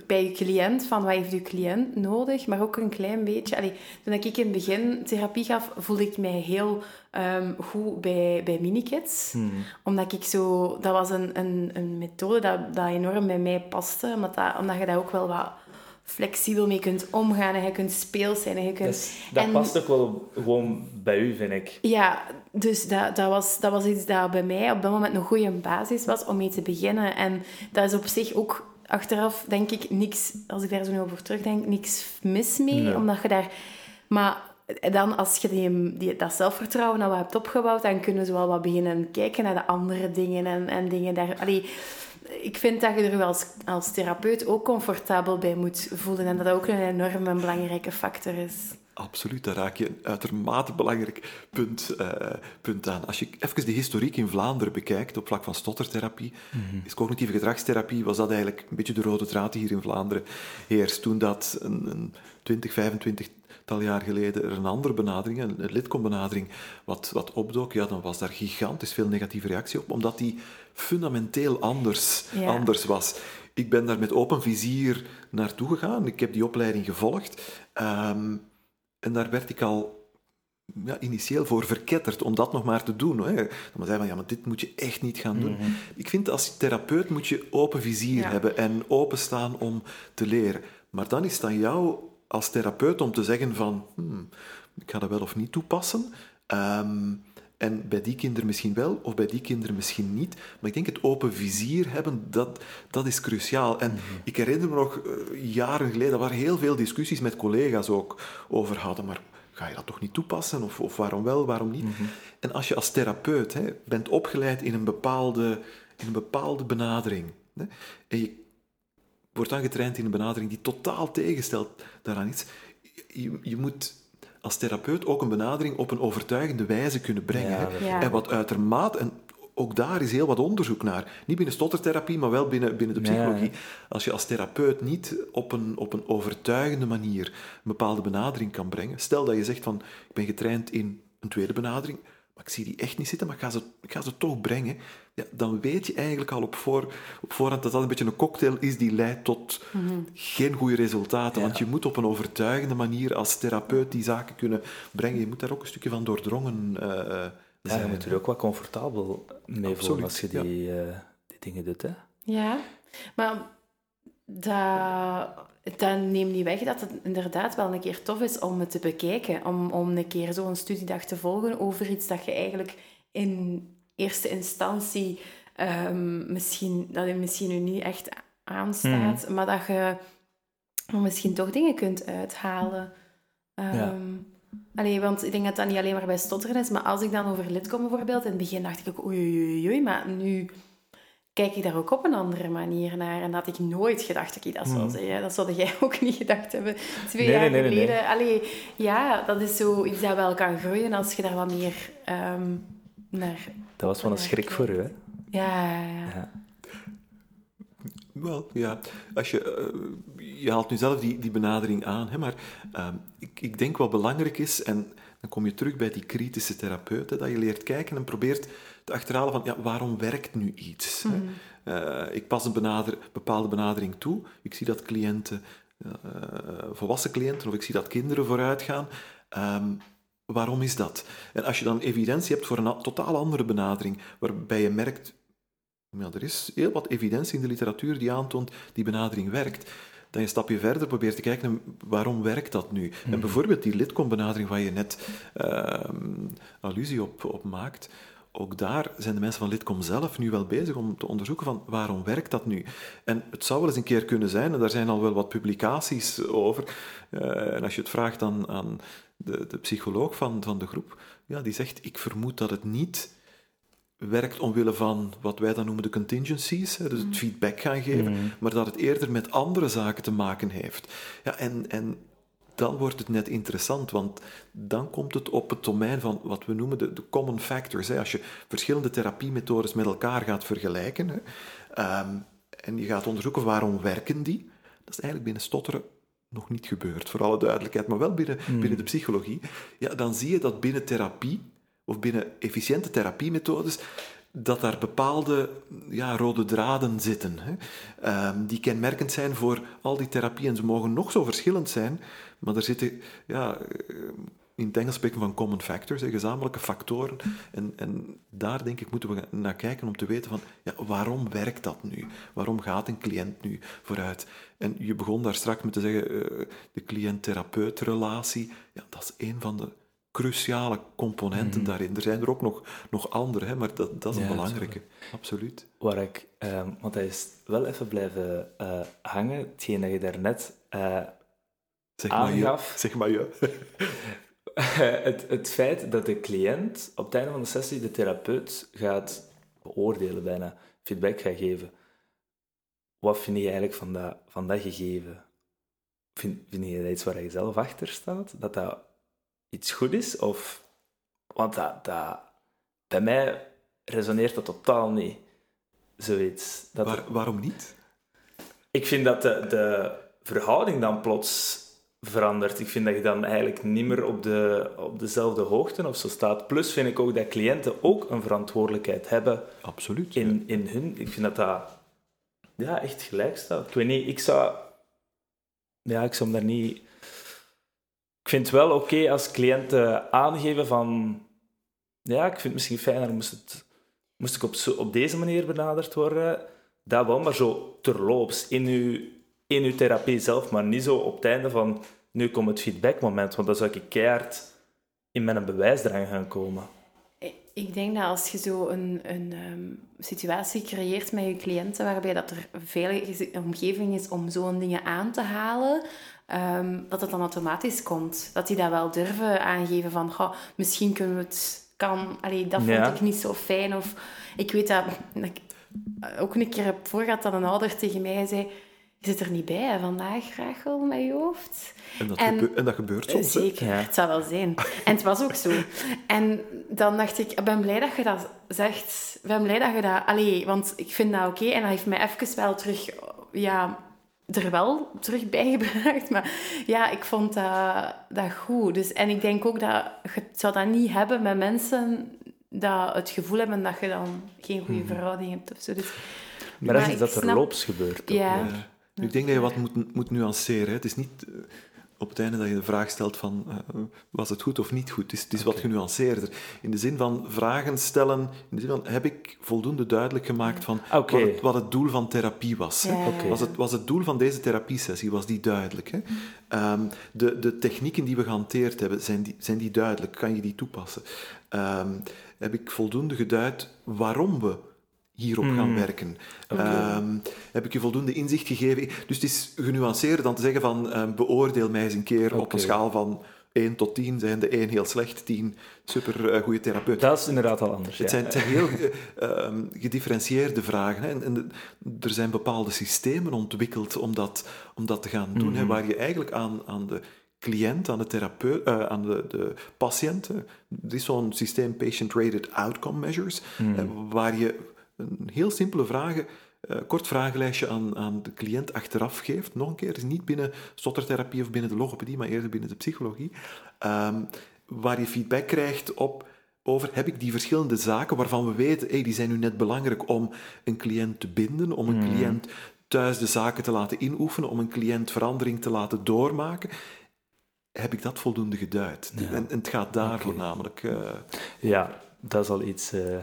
bij uw cliënt, van wat heeft uw cliënt nodig, maar ook een klein beetje... Allee, toen ik in het begin therapie gaf, voelde ik mij heel um, goed bij, bij minikids. Hmm. Omdat ik zo... Dat was een, een, een methode dat, dat enorm bij mij paste, omdat, dat, omdat je dat ook wel wat flexibel mee kunt omgaan en je kunt speels zijn. En je kunt... Dus dat en- past ook wel gewoon bij u, vind ik. Ja, dus dat, dat, was, dat was iets dat bij mij op dat moment een goede basis was om mee te beginnen. En dat is op zich ook achteraf, denk ik, niks, als ik daar zo nu over terugdenk, niks mis mee. Nee. Omdat je daar... Maar dan, als je die, die, dat zelfvertrouwen dan wat hebt opgebouwd, dan kunnen ze wel wat beginnen kijken naar de andere dingen en, en dingen daar... Allee, ik vind dat je er wel als, als therapeut ook comfortabel bij moet voelen. En dat dat ook een enorme belangrijke factor is. Absoluut, daar raak je een uitermate belangrijk punt, eh, punt aan. Als je even de historiek in Vlaanderen bekijkt op vlak van stottertherapie, is cognitieve gedragstherapie, was dat eigenlijk een beetje de rode draad die hier in Vlaanderen heerst. Toen dat een, een 20, 25 tal jaar geleden er een andere benadering, een, een lidkombenadering, wat, wat opdook, ja, dan was daar gigantisch veel negatieve reactie op, omdat die fundamenteel anders, Ja. anders was. Ik ben daar met open vizier naartoe gegaan. Ik heb die opleiding gevolgd. Ehm, en daar werd ik al ja, initieel voor verketterd om dat nog maar te doen. Hè. Dan zei van, ja, maar dit moet je echt niet gaan doen. Ik vind als therapeut moet je open vizier Ja. hebben en openstaan om te leren. Maar dan is het aan jou als therapeut om te zeggen van, hmm, ik ga dat wel of niet toepassen. Ehm, en bij die kinderen misschien wel, of bij die kinderen misschien niet. Maar ik denk het open vizier hebben, dat, dat is cruciaal. En ik herinner me nog, eh, jaren geleden, waren heel veel discussies met collega's ook over hadden. Maar ga je dat toch niet toepassen? Of, of waarom wel, waarom niet? En als je als therapeut hè, bent opgeleid in een bepaalde, in een bepaalde benadering, hè, en je wordt dan getraind in een benadering die totaal tegenstelt daaraan iets, je, je moet als therapeut ook een benadering op een overtuigende wijze kunnen brengen. Ja, Ja. En wat uitermate, en ook daar is heel wat onderzoek naar. Niet binnen stottertherapie, maar wel binnen, binnen de psychologie. Als je als therapeut niet op een, op een overtuigende manier een bepaalde benadering kan brengen. Stel dat je zegt van, ik ben getraind in een tweede benadering, maar ik zie die echt niet zitten, maar ik ga ze, ik ga ze toch brengen. Ja, dan weet je eigenlijk al op, voor, op voorhand dat dat een beetje een cocktail is die leidt tot geen goede resultaten. Ja. Want je moet op een overtuigende manier als therapeut die zaken kunnen brengen. Je moet daar ook een stukje van doordrongen eh, Ja, zijn. je moet er ook wat comfortabel mee voelen als je ja. die, eh, die dingen doet. Hè? Ja, maar dat, dat neemt niet weg dat het inderdaad wel een keer tof is om het te bekijken. Om, om een keer zo'n studiedag te volgen over iets dat je eigenlijk in eerste instantie ehm, misschien, dat je misschien nu niet echt aanstaat, maar dat je misschien toch dingen kunt uithalen. Ja. Allee, want ik denk dat dat niet alleen maar bij stotteren is, maar als ik dan over lid kom bijvoorbeeld, in het begin dacht ik ook oei, oei, oei, oei, maar nu kijk ik daar ook op een andere manier naar. En dat had ik nooit gedacht, oké, dat zal zeggen. Dat zou jij ook niet gedacht hebben twee Nee, jaar nee, nee, nee, geleden. Allee, ja, dat is zoiets dat wel kan groeien als je daar wat meer ehm, naar... Dat was wel een schrik voor u, hè? Ja, ja, ja. Ja. Wel, ja. Als je, eh, je haalt nu zelf die, die benadering aan, hè, maar ehm, ik, ik denk wat belangrijk is, en dan kom je terug bij die kritische therapeut, hè, dat je leert kijken en probeert te achterhalen van, ja, waarom werkt nu iets? hè? Eh, ik pas een benader, bepaalde benadering toe, ik zie dat cliënten, eh, volwassen cliënten, of ik zie dat kinderen vooruit gaan. Ehm, waarom is dat? En als je dan evidentie hebt voor een totaal andere benadering, waarbij je merkt, ja, er is heel wat evidentie in de literatuur die aantoont die benadering werkt. Dan je een stapje verder probeert te kijken naar waarom werkt dat nu. En bijvoorbeeld die lidkombenadering waar je net ehm, allusie op, op maakt, ook daar zijn de mensen van Lidcom zelf nu wel bezig om te onderzoeken van waarom werkt dat nu. En het zou wel eens een keer kunnen zijn, en daar zijn al wel wat publicaties over, eh, en als je het vraagt aan, aan de, de psycholoog van, van de groep, ja, die zegt, ik vermoed dat het niet werkt omwille van wat wij dan noemen de contingencies, hè, dus het feedback gaan geven, maar dat het eerder met andere zaken te maken heeft. Ja, en, en dan wordt het net interessant, want dan komt het op het domein van wat we noemen de, de common factors. Hè. Als je verschillende therapiemethodes met elkaar gaat vergelijken hè, ehm, en je gaat onderzoeken waarom werken die, dat is eigenlijk binnen stotteren nog niet gebeurd, voor alle duidelijkheid, maar wel binnen, binnen de psychologie, ja, dan zie je dat binnen therapie of binnen efficiënte therapiemethodes, dat daar bepaalde ja, rode draden zitten, hè, ehm, die kenmerkend zijn voor al die therapieën. Ze mogen nog zo verschillend zijn, maar er zitten ja, eh, in het Engels spreken van common factors, hè, gezamenlijke factoren. En, en daar denk ik moeten we naar kijken om te weten van ja, waarom werkt dat nu? Waarom gaat een cliënt nu vooruit? En je begon daar straks met te zeggen, uh, de cliënt-therapeut-relatie, ja, dat is een van de cruciale componenten mhm. daarin. Er zijn er ook nog, nog andere, hè, maar dat, dat is een belangrijke. Absoluut. Waar ik, uh, want hij is wel even blijven uh, hangen, hetgeen dat je daarnet uh, zeg aangaf. Maar zeg maar ja. *laughs* het, het feit dat de cliënt op het einde van de sessie de therapeut gaat beoordelen, bijna feedback gaat geven. Wat vind je eigenlijk van dat, van dat gegeven? Vind, vind je dat iets waar je zelf achter staat? Dat dat iets goed is? Of, want dat, dat, bij mij resoneert dat totaal niet, zoiets. Dat waarom niet? Ik vind dat de, de verhouding dan plots verandert. Ik vind dat je dan eigenlijk niet meer op, de, op dezelfde hoogte of zo staat. Plus vind ik ook dat cliënten ook een verantwoordelijkheid hebben. Absoluut. In, in hun. Ik vind dat dat ja, echt gelijk staat. Ik weet niet, ik zou... Ja, ik zou hem daar niet... Ik vind het wel oké als cliënten aangeven van... Ja, ik vind het misschien fijner moest, het, moest ik op, zo, op deze manier benaderd worden. Dat wel, maar zo terloops, in uw in uw therapie zelf, maar niet zo op het einde van nu komt het feedbackmoment, want dan zou ik keihard in mijn bewijsdrang gaan komen. Ik denk dat als je zo een, een um, situatie creëert met je cliënten waarbij dat er veel omgeving is om zo'n dingen aan te halen, um, dat het dan automatisch komt. Dat die dat wel durven aangeven van, goh, misschien kunnen we het... Kan, allee, dat vond ik niet zo fijn. Of ik weet dat, dat ik ook een keer heb voorgehad dat een ouder tegen mij zei zit er niet bij hè, vandaag, Rachel, met je hoofd. En dat, en, en dat gebeurt soms. Zeker, het zal wel zijn. En het was ook zo. En dan dacht ik, ik ben blij dat je dat zegt. Ik ben blij dat je dat... Allee, want ik vind dat oké. En dat heeft mij even wel terug... Ja, er wel terug bijgebracht. Maar ja, ik vond dat, dat goed. Dus, en ik denk ook dat je zou dat niet hebben met mensen dat het gevoel hebben dat je dan geen goede hmm. verhouding hebt. Of zo. Dus, maar, maar is dat er loops gebeurt. Ja. Ik denk dat je wat moet, moet nuanceren. Het is niet eh, op het einde dat je de vraag stelt van uh, was het goed of niet goed. Het is, het is wat genuanceerder. In de zin van vragen stellen, in de zin van heb ik voldoende duidelijk gemaakt van wat, het, wat, het, doel van therapie was. Was, het, was het doel van deze therapiesessie, was die duidelijk? Hè? Um, de, de technieken die we gehanteerd hebben, zijn die, zijn die duidelijk? Kan je die toepassen? Um, heb ik voldoende geduid waarom we hierop gaan hmm. werken. Ehm, heb ik je voldoende inzicht gegeven? Dus het is genuanceerder dan te zeggen van uh, beoordeel mij eens een keer op een schaal van 1 tot 10, zijn de 1 heel slecht, 10 super uh, goede therapeut. Dat is inderdaad al anders. Het, zijn, het zijn, heel uh, gedifferentieerde vragen. Hè. En, en er zijn bepaalde systemen ontwikkeld om dat, om dat te gaan doen, hè, hmm. waar je eigenlijk aan, aan de cliënt, aan de therapeut, uh, aan de, de patiënt. Er is zo'n systeem Patient-Rated Outcome Measures, mm. waar je een heel simpele vragen, uh, kort vragenlijstje aan, aan de cliënt achteraf geeft. Nog een keer, is niet binnen stottertherapie of binnen de logopedie, maar eerder binnen de psychologie. Um, waar je feedback krijgt op over heb ik die verschillende zaken waarvan we weten, hey, die zijn nu net belangrijk om een cliënt te binden, om een hmm. cliënt thuis de zaken te laten inoefenen, om een cliënt verandering te laten doormaken. Heb ik dat voldoende geduid? En, en, het gaat daar okay. voornamelijk. Uh, ja, dat is al iets. Uh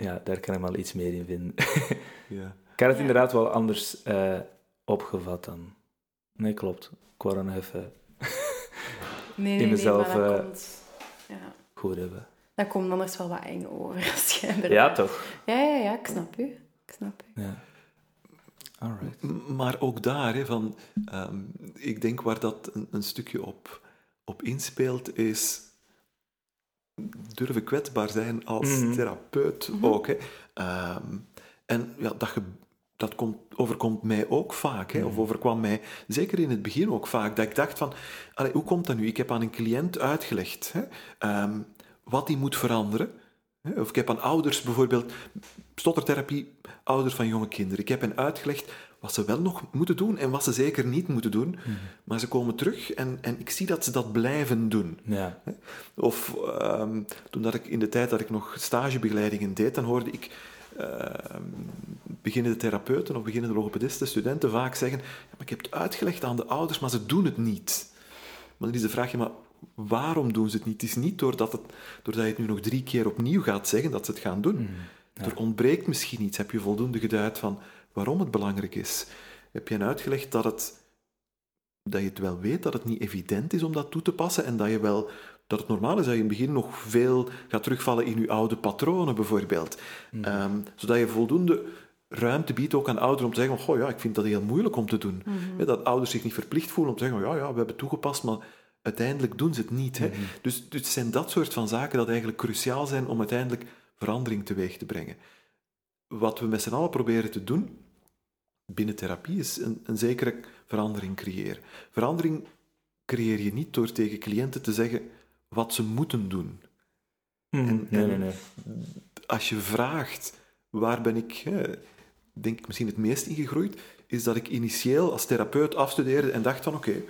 ja, daar kan ik wel iets meer in vinden. *laughs* ja. Ik had het inderdaad wel anders uh, opgevat dan. Nee, klopt. Ik wou nog even nee, nee, in mezelf nee, uh, komt, ja. goed hebben. Dat komt anders wel wat eng over. Als *laughs* ja, toch? Ja, ja, ja, ik snap u. Ik snap u. Ja. Alright. Maar ook daar, hè, van, um, ik denk waar dat een, een stukje op, op inspeelt, is durven kwetsbaar zijn als mhm. therapeut mhm. ook. Hè. Ehm, en ja, dat, dat komt, overkomt mij ook vaak, hè, of mhm. overkwam mij zeker in het begin ook vaak, dat ik dacht van, allee, hoe komt dat nu? Ik heb aan een cliënt uitgelegd hè, um, wat hij moet veranderen. Hè, of ik heb aan ouders bijvoorbeeld, stottertherapie, ouders van jonge kinderen, ik heb hen uitgelegd wat ze wel nog moeten doen en wat ze zeker niet moeten doen. Mhm. Maar ze komen terug en, en ik zie dat ze dat blijven doen. Ja. Of um, toen dat ik in de tijd dat ik nog stagebegeleidingen deed, dan hoorde ik uh, beginnende therapeuten of beginnende logopedisten, studenten vaak zeggen: ja, maar Ik heb het uitgelegd aan de ouders, maar ze doen het niet. Maar dan is de vraag: maar waarom doen ze het niet? Het is niet doordat, het, doordat je het nu nog drie keer opnieuw gaat zeggen dat ze het gaan doen. Mm, ja. Er ontbreekt misschien iets. Heb je voldoende geduid van waarom het belangrijk is? Heb je hen uitgelegd dat, het, dat je het wel weet, dat het niet evident is om dat toe te passen en dat, je wel, dat het normaal is dat je in het begin nog veel gaat terugvallen in je oude patronen, bijvoorbeeld. Mm. Ehm, zodat je voldoende ruimte biedt ook aan ouderen om te zeggen, oh ja, ik vind dat heel moeilijk om te doen. Hè, Dat ouders zich niet verplicht voelen om te zeggen, ja, ja, we hebben toegepast, maar uiteindelijk doen ze het niet. Hè. Dus, dus het zijn dat soort van zaken dat eigenlijk cruciaal zijn om uiteindelijk verandering teweeg te brengen. Wat we met z'n allen proberen te doen binnen therapie is een, een zekere verandering creëren. Verandering creëer je niet door tegen cliënten te zeggen wat ze moeten doen. Mm, En- nee, nee, nee. Als je vraagt waar ben ik, hè, denk ik misschien het meest ingegroeid, is dat ik initieel als therapeut afstudeerde en dacht van oké,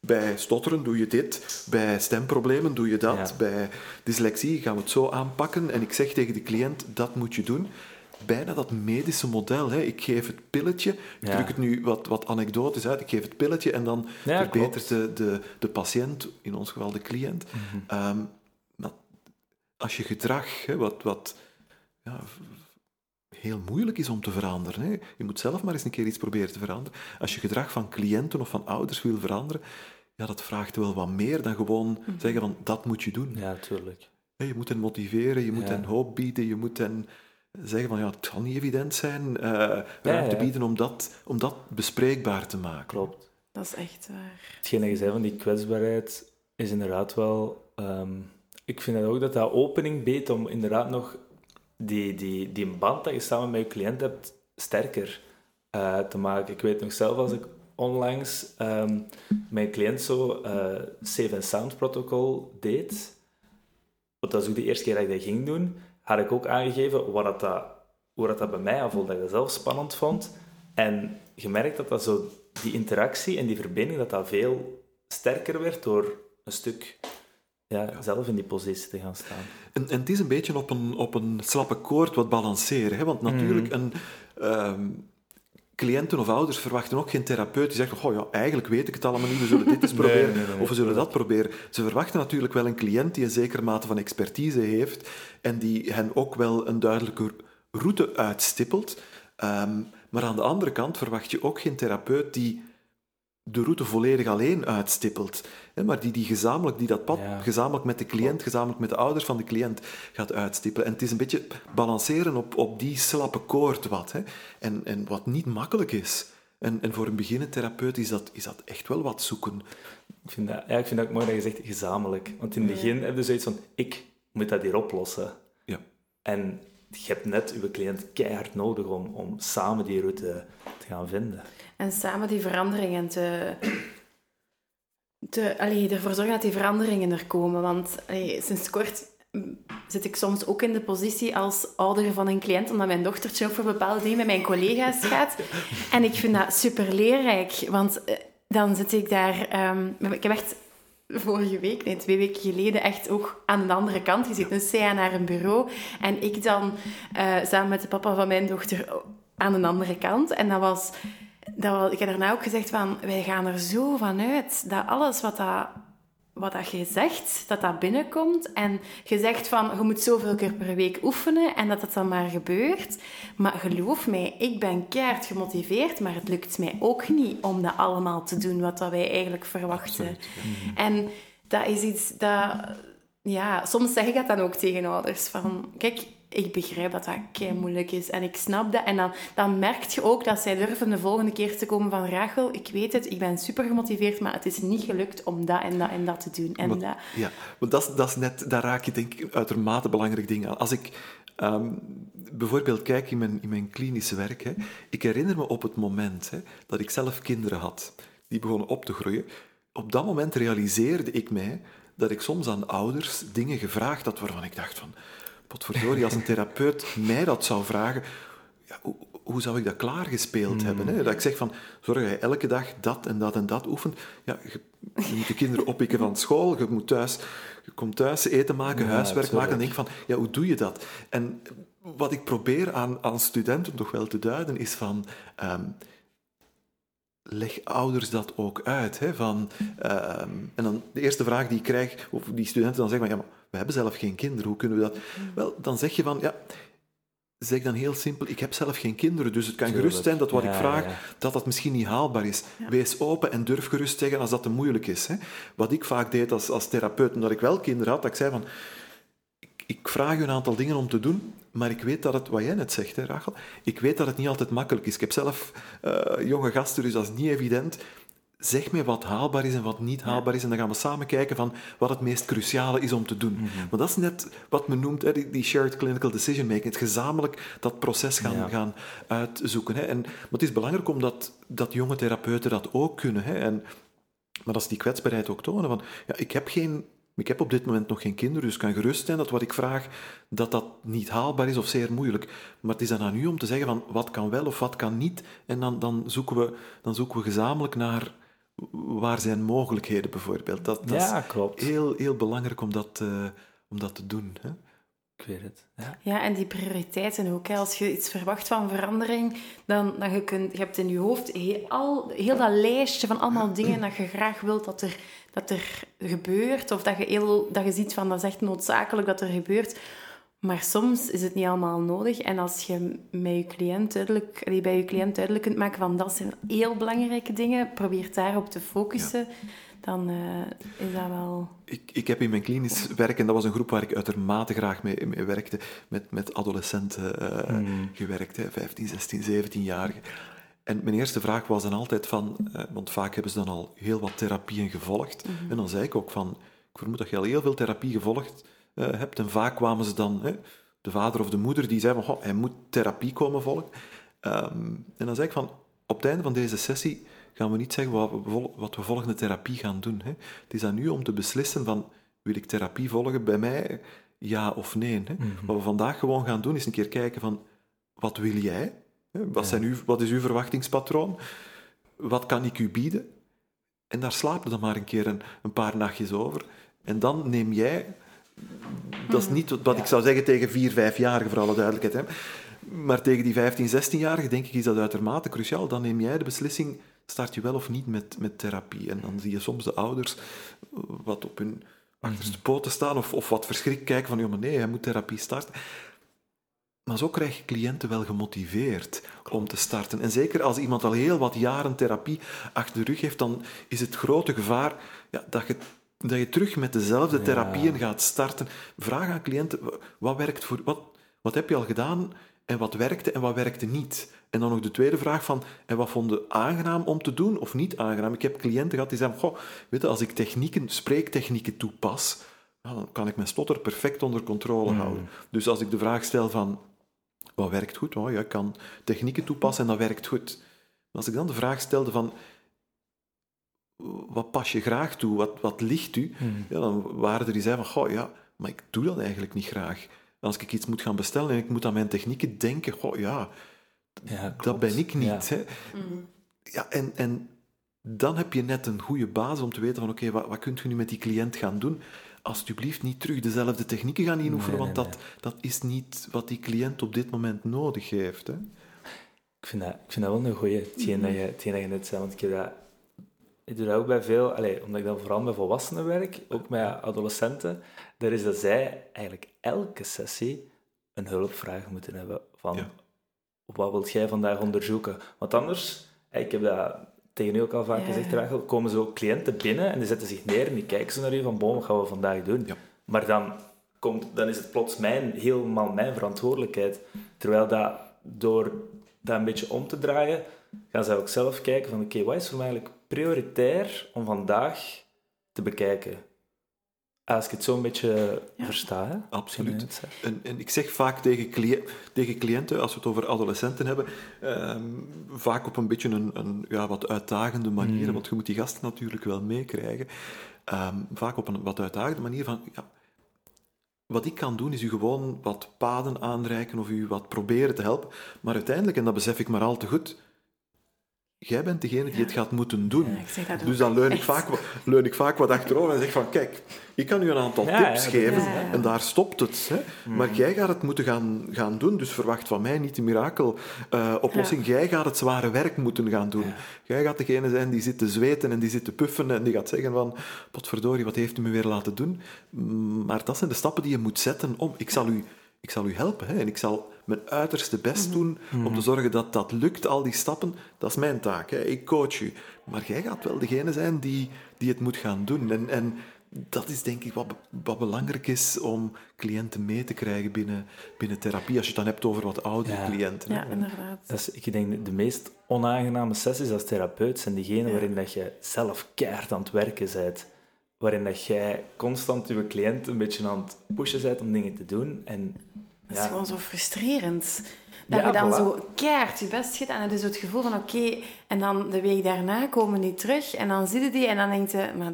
bij stotteren doe je dit, bij stemproblemen doe je dat, Ja. bij dyslexie gaan we het zo aanpakken en ik zeg tegen de cliënt dat moet je doen. Bijna dat medische model. Hè. Ik geef het pilletje, ik Ja. druk het nu wat, wat anekdotisch uit, ik geef het pilletje en dan Ja, verbetert de, de, de patiënt, in ons geval de cliënt. Mhm. Ehm, maar als je gedrag, hè, wat, wat ja, heel moeilijk is om te veranderen, hè. je moet zelf maar eens een keer iets proberen te veranderen. Als je gedrag van cliënten of van ouders wil veranderen, ja, dat vraagt wel wat meer dan gewoon zeggen van dat moet je doen. Ja, tuurlijk. Hè, Je moet hen motiveren, je moet Ja. hen hoop bieden, je moet hen zeggen van ja, het zal niet evident zijn, eh ruimte ja. bieden om dat, om dat bespreekbaar te maken. Klopt. Dat is echt waar. Hetgeen dat je zei van die kwetsbaarheid is inderdaad wel... ehm, ik vind dat ook dat dat opening biedt om inderdaad nog die, die, die band dat je samen met je cliënt hebt sterker eh, te maken. Ik weet nog zelf als ik onlangs ehm mijn cliënt zo eh Safe and Sound protocol deed, want dat is ook de eerste keer dat ik dat ging doen, had ik ook aangegeven wat dat, dat, hoe dat, dat bij mij aanvoelde, dat ik dat zelf spannend vond. En gemerkt dat dat zo, die interactie en die verbinding, dat dat veel sterker werd door een stuk ja, zelf in die positie te gaan staan. En, en het is een beetje op een, op een slappe koord wat balanceren. Hè? Want natuurlijk, een, ehm, cliënten of ouders verwachten ook geen therapeut die zegt: Oh ja, eigenlijk weet ik het allemaal niet, we zullen dit eens *laughs* proberen. nee, nee, nee, of we zullen dat proberen. Ze verwachten natuurlijk wel een cliënt die een zekere mate van expertise heeft en die hen ook wel een duidelijke route uitstippelt. Ehm, maar aan de andere kant verwacht je ook geen therapeut die de route volledig alleen uitstippelt. Hè, maar die, die, gezamenlijk, die dat pad Ja. gezamenlijk met de cliënt, gezamenlijk met de ouders van de cliënt gaat uitstippelen. En het is een beetje balanceren op, op die slappe koord wat. Hè. En, en wat niet makkelijk is. En, en voor een beginnend therapeut is dat, is dat echt wel wat zoeken. Ik vind dat, ja, ik vind dat ook mooi dat je zegt gezamenlijk. Want in het begin heb je zoiets van, ik moet dat hier oplossen. Ja. En je hebt net je cliënt keihard nodig om, om samen die route te gaan vinden. En samen die veranderingen te... te allee, ervoor zorgen dat die veranderingen er komen. Want sinds kort zit ik soms ook in de positie als ouder van een cliënt, omdat mijn dochtertje ook voor bepaalde dingen met mijn collega's gaat. En ik vind dat super leerrijk, want eh, dan zit ik daar... ehm, ik heb echt vorige week, nee, twee weken geleden, echt ook aan de andere kant gezeten. Dus zij naar een bureau en ik dan eh, samen met de papa van mijn dochter aan de andere kant. En dat was... Dat was ik heb daarna ook gezegd van, wij gaan er zo van uit dat alles wat dat, wat dat je zegt, dat dat binnenkomt. En je zegt van, je moet zoveel keer per week oefenen en dat dat dan maar gebeurt. Maar geloof mij, ik ben keihard gemotiveerd, maar het lukt mij ook niet om dat allemaal te doen wat dat wij eigenlijk verwachten. En dat is iets dat... Ja, soms zeg ik dat dan ook tegen ouders. Van, kijk, ik begrijp dat dat kei moeilijk is en ik snap dat. En dan, dan merk je ook dat zij durven de volgende keer te komen van Rachel, ik weet het, ik ben super gemotiveerd, maar het is niet gelukt om dat en dat en dat te doen. En Maar- dat, Ja, want dat, dat is net, daar raak je denk ik een uitermate belangrijk ding aan. Als ik ehm, bijvoorbeeld kijk in mijn, in mijn klinische werk, hè, ik herinner me op het moment hè, dat ik zelf kinderen had, die begonnen op te groeien. Op dat moment realiseerde ik mij dat ik soms aan ouders dingen gevraagd had waarvan ik dacht van, potverdorie, als een therapeut mij dat zou vragen, ja, hoe, hoe zou ik dat klaargespeeld hebben? Hè? Dat ik zeg van, zorg dat je elke dag dat en dat en dat oefent. Ja, je, je moet de kinderen oppikken van school, je moet thuis, je komt thuis eten maken, Ja, huiswerk maken. En denk van, ja, hoe doe je dat? En wat ik probeer aan, aan studenten toch wel te duiden, is van... ehm, leg ouders dat ook uit. Hè, van, ehm, en dan de eerste vraag die ik krijg, of die studenten dan zeggen van, ja, maar we hebben zelf geen kinderen, hoe kunnen we dat? Wel, dan zeg je van, ja, zeg dan heel simpel, ik heb zelf geen kinderen, dus het kan Tuurlijk. gerust zijn dat wat Ja, ik vraag, ja. dat dat misschien niet haalbaar is. Wees open en durf gerust zeggen als dat te moeilijk is. Hè. Wat ik vaak deed als, als therapeut, omdat ik wel kinderen had, dat ik zei van, ik, ik vraag u een aantal dingen om te doen, maar ik weet dat het, wat jij net zegt, hè, Rachel, ik weet dat het niet altijd makkelijk is. Ik heb zelf eh, jonge gasten, dus dat is niet evident. Zeg mij wat haalbaar is en wat niet haalbaar is. En dan gaan we samen kijken van wat het meest cruciale is om te doen. Want dat is net wat men noemt hè, die die shared clinical decision making. Het gezamenlijk dat proces gaan, Ja. gaan uitzoeken. Hè. En, maar het is belangrijk omdat dat jonge therapeuten dat ook kunnen. Hè. En, maar is die kwetsbaarheid ook tonen. Van, ja, ik, heb geen, ik heb op dit moment nog geen kinderen, dus ik kan gerust zijn dat wat ik vraag, dat dat niet haalbaar is of zeer moeilijk. Maar het is dan aan u om te zeggen van wat kan wel of wat kan niet. En dan, dan, zoeken, we, dan zoeken we gezamenlijk naar waar zijn mogelijkheden bijvoorbeeld. Dat, dat Ja, is klopt. heel, heel belangrijk om dat, eh, om dat te doen. Hè. Ik weet het. Ja. Ja, en die prioriteiten ook. Hè. Als je iets verwacht van verandering, dan, dan je, kunt, je hebt in je hoofd heel, al, heel dat lijstje van allemaal *clears throat* dingen dat je graag wilt dat er, dat er gebeurt. Of dat je, heel, dat je ziet van dat is echt noodzakelijk dat er gebeurt. Maar soms is het niet allemaal nodig. En als je met je cliënt duidelijk, bij je cliënt duidelijk kunt maken van dat zijn heel belangrijke dingen, probeer daarop te focussen, dan eh, is dat wel... Ik, ik heb in mijn klinisch werk, en dat was een groep waar ik uitermate graag mee, mee werkte, met, met adolescenten eh, gewerkt, hè, 15, 16, 17-jarigen. En mijn eerste vraag was dan altijd van, eh, want vaak hebben ze dan al heel wat therapieën gevolgd. En dan zei ik ook van, ik vermoed dat je al heel veel therapie gevolgd eh, hebt. En vaak kwamen ze dan, hè, de vader of de moeder, die zei van, "Goh, hij moet therapie komen volgen. Ehm, en dan zei ik van, op het einde van deze sessie gaan we niet zeggen wat we, wat we volgende therapie gaan doen. Hè. Het is aan u om te beslissen van, wil ik therapie volgen bij mij, ja of nee. Hè. Wat we vandaag gewoon gaan doen, is een keer kijken van, wat wil jij? Hè? Wat, zijn uw, wat is uw verwachtingspatroon? Wat kan ik u bieden? En daar slapen dan maar een keer een, een paar nachtjes over. En dan neem jij... Dat is niet wat ik zou zeggen tegen vier, vijfjarigen, voor alle duidelijkheid. Hè. Maar tegen die 15, 16-jarigen denk ik is dat uitermate cruciaal. Dan neem jij de beslissing, start je wel of niet met, met therapie. En dan zie je soms de ouders eh, wat op hun achterste poten staan of, of wat verschrikt kijken van, ja, maar nee, hij moet therapie starten. Maar zo krijg je cliënten wel gemotiveerd om te starten. En zeker als iemand al heel wat jaren therapie achter de rug heeft, dan is het grote gevaar ja, dat, je, dat je terug met dezelfde therapieën gaat starten. Vraag aan cliënten, wa- wat, werkt voor, wat, wat heb je al gedaan en wat werkte en wat werkte niet? En dan nog de tweede vraag van, en wat vonden aangenaam om te doen of niet aangenaam? Ik heb cliënten gehad die zeiden, goh, weet je, als ik technieken, spreektechnieken toepas, nou, dan kan ik mijn stotter perfect onder controle houden. Dus als ik de vraag stel van, wat werkt goed? Oh, ja, ik kan technieken toepassen en dat werkt goed. Maar als ik dan de vraag stelde van, wat pas je graag toe? Wat, wat ligt u? Ja, dan waren er die zeiden van, goh, ja, maar ik doe dat eigenlijk niet graag. Als ik iets moet gaan bestellen en ik moet aan mijn technieken denken, goh, ja, Ja, dat ben ik niet. Ja. Hè. Ja, en, en dan heb je net een goede basis om te weten van oké, wat, wat kunt je nu met die cliënt gaan doen? Alsjeblieft niet terug dezelfde technieken gaan inoefenen, Nee, nee, want dat, dat is niet wat die cliënt op dit moment nodig heeft. Hè. Ik vind dat, ik vind dat wel een goeie, hetgeen, dat je, hetgeen dat je net zei. Want ik, heb dat, ik doe dat ook bij veel, allee, omdat ik dan vooral met volwassenen werk, ook met adolescenten. Daar is dat zij eigenlijk elke sessie een hulpvraag moeten hebben van Ja. wat wilt jij vandaag onderzoeken? Want anders, eh, ik heb dat tegen u ook al vaak Ja. gezegd, Rachel, komen zo cliënten binnen en die zetten zich neer en die kijken zo naar u van, boom, wat gaan we vandaag doen? Ja. Maar dan, komt, dan is het plots mijn, helemaal mijn verantwoordelijkheid. Terwijl dat door dat een beetje om te draaien, gaan zij ook zelf kijken van oké, wat is voor mij eigenlijk prioritair om vandaag te bekijken? Als ik het zo een beetje versta, hè? Absoluut. En, en ik zeg vaak tegen, cli- tegen cliënten, als we het over adolescenten hebben, ehm, vaak op een beetje een, een ja, wat uitdagende manier, want je moet die gasten natuurlijk wel meekrijgen. Ehm, vaak op een wat uitdagende manier van, ja, wat ik kan doen is u gewoon wat paden aanreiken of u wat proberen te helpen, maar uiteindelijk, en dat besef ik maar al te goed, jij bent degene die het gaat moeten doen. Ja, dus dan leun ik, vaak, leun ik vaak wat achterover en zeg van, kijk, ik kan u een aantal Ja, tips ja, geven ja, ja. en daar stopt het. Hè. Maar jij gaat het moeten gaan, gaan doen, dus verwacht van mij niet de mirakeloplossing. Jij gaat het zware werk moeten gaan doen. Jij gaat degene zijn die zit te zweten en die zit te puffen en die gaat zeggen van, potverdorie, wat heeft u me weer laten doen? Maar dat zijn de stappen die je moet zetten om, ik zal u... Ik zal u helpen hè, en ik zal mijn uiterste best doen om te zorgen dat dat lukt, al die stappen. Dat is mijn taak. Hè. Ik coach u. Maar jij gaat wel degene zijn die, die het moet gaan doen. En, en dat is denk ik wat, wat belangrijk is om cliënten mee te krijgen binnen, binnen therapie. Als je het dan hebt over wat oudere Ja. cliënten. hè. Ja, inderdaad. Dat is, ik denk, de meest onaangename sessies als therapeut zijn diegene Ja. waarin dat je zelf keihard aan het werken bent. Waarin dat jij constant je cliënt een beetje aan het pushen bent om dingen te doen. En Dat is ja, gewoon zo frustrerend. Dat Ja, je dan voilà. zo keihard je best het is zo het gevoel van oké, en dan de week daarna komen die terug en dan zie je die en dan denk je, maar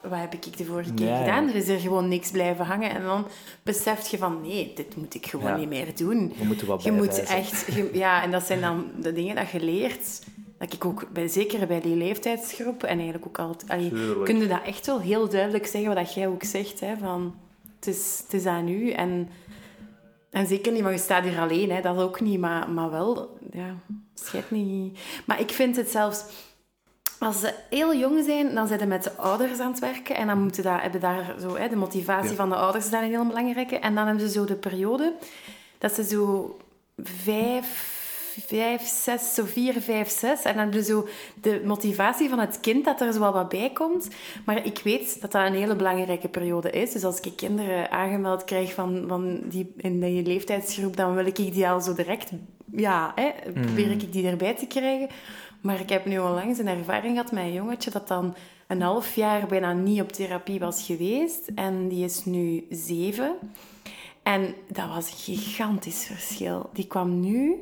wat heb ik de vorige keer Ja, gedaan? Er is er gewoon niks blijven hangen en dan besef je van nee, dit moet ik gewoon niet meer doen. we moeten wat Je moet echt, je- ja, en dat zijn dan de dingen dat je leert. Dat ik ook, bij, zeker bij die leeftijdsgroep, en eigenlijk ook altijd, allee, kun je dat echt wel heel duidelijk zeggen, wat dat jij ook zegt, hè, van het is, het is aan u. En, en zeker niet, want je staat hier alleen, hè, dat ook niet, maar, maar wel, ja, schijt niet. Maar ik vind het zelfs, als ze heel jong zijn, dan zijn ze met de ouders aan het werken en dan moeten dat, hebben daar zo, hè, de motivatie Ja. van de ouders is daar een heel belangrijke. En dan hebben ze zo de periode dat ze zo vijf, vijf, zes, zo vier, vijf, zes. En dan ze zo de motivatie van het kind dat er zo wel wat bij komt. Maar ik weet dat dat een hele belangrijke periode is. Dus als ik kinderen aangemeld krijg van, van die, in die leeftijdsgroep, dan wil ik die al zo direct... Ja, hè, probeer ik die erbij te krijgen. Maar ik heb nu onlangs een ervaring gehad met een jongetje dat dan een half jaar bijna niet op therapie was geweest. En die is nu zeven. En dat was een gigantisch verschil. Die kwam nu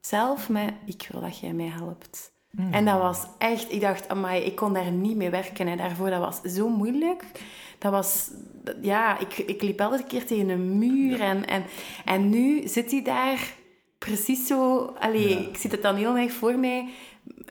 zelf met, ik wil dat jij mij helpt. En dat was echt, ik dacht, amai, ik kon daar niet mee werken. Hè. Daarvoor, dat was zo moeilijk. Dat was, ja, ik, ik liep elke keer tegen een muur. En, en, en nu zit hij daar precies zo... Allee, ik zie het dan heel erg voor mij.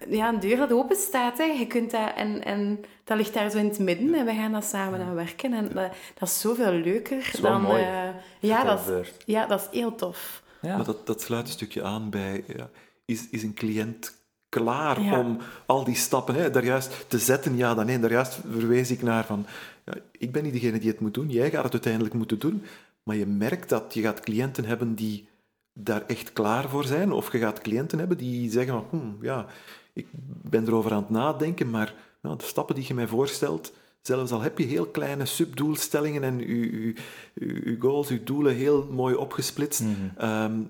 Ja, een deur dat open staat. Hè. Je kunt dat... En, en dat ligt daar zo in het midden. En we gaan dat samen aan werken. En dat, dat is zoveel leuker is dan... mooi, eh, ja, dat dat ja, dat is heel tof. Ja. Maar dat, dat sluit een stukje aan bij, ja, is, is een cliënt klaar Ja. om al die stappen hè, daar juist te zetten? Ja, dan nee, daar juist verwees ik naar van, ja, ik ben niet degene die het moet doen, jij gaat het uiteindelijk moeten doen, maar je merkt dat je gaat cliënten hebben die daar echt klaar voor zijn, of je gaat cliënten hebben die zeggen van, hmm, ja, ik ben erover aan het nadenken, maar nou, de stappen die je mij voorstelt, zelfs al heb je heel kleine subdoelstellingen en je, je, je, je goals, je doelen heel mooi opgesplitst, Mhm. Ehm,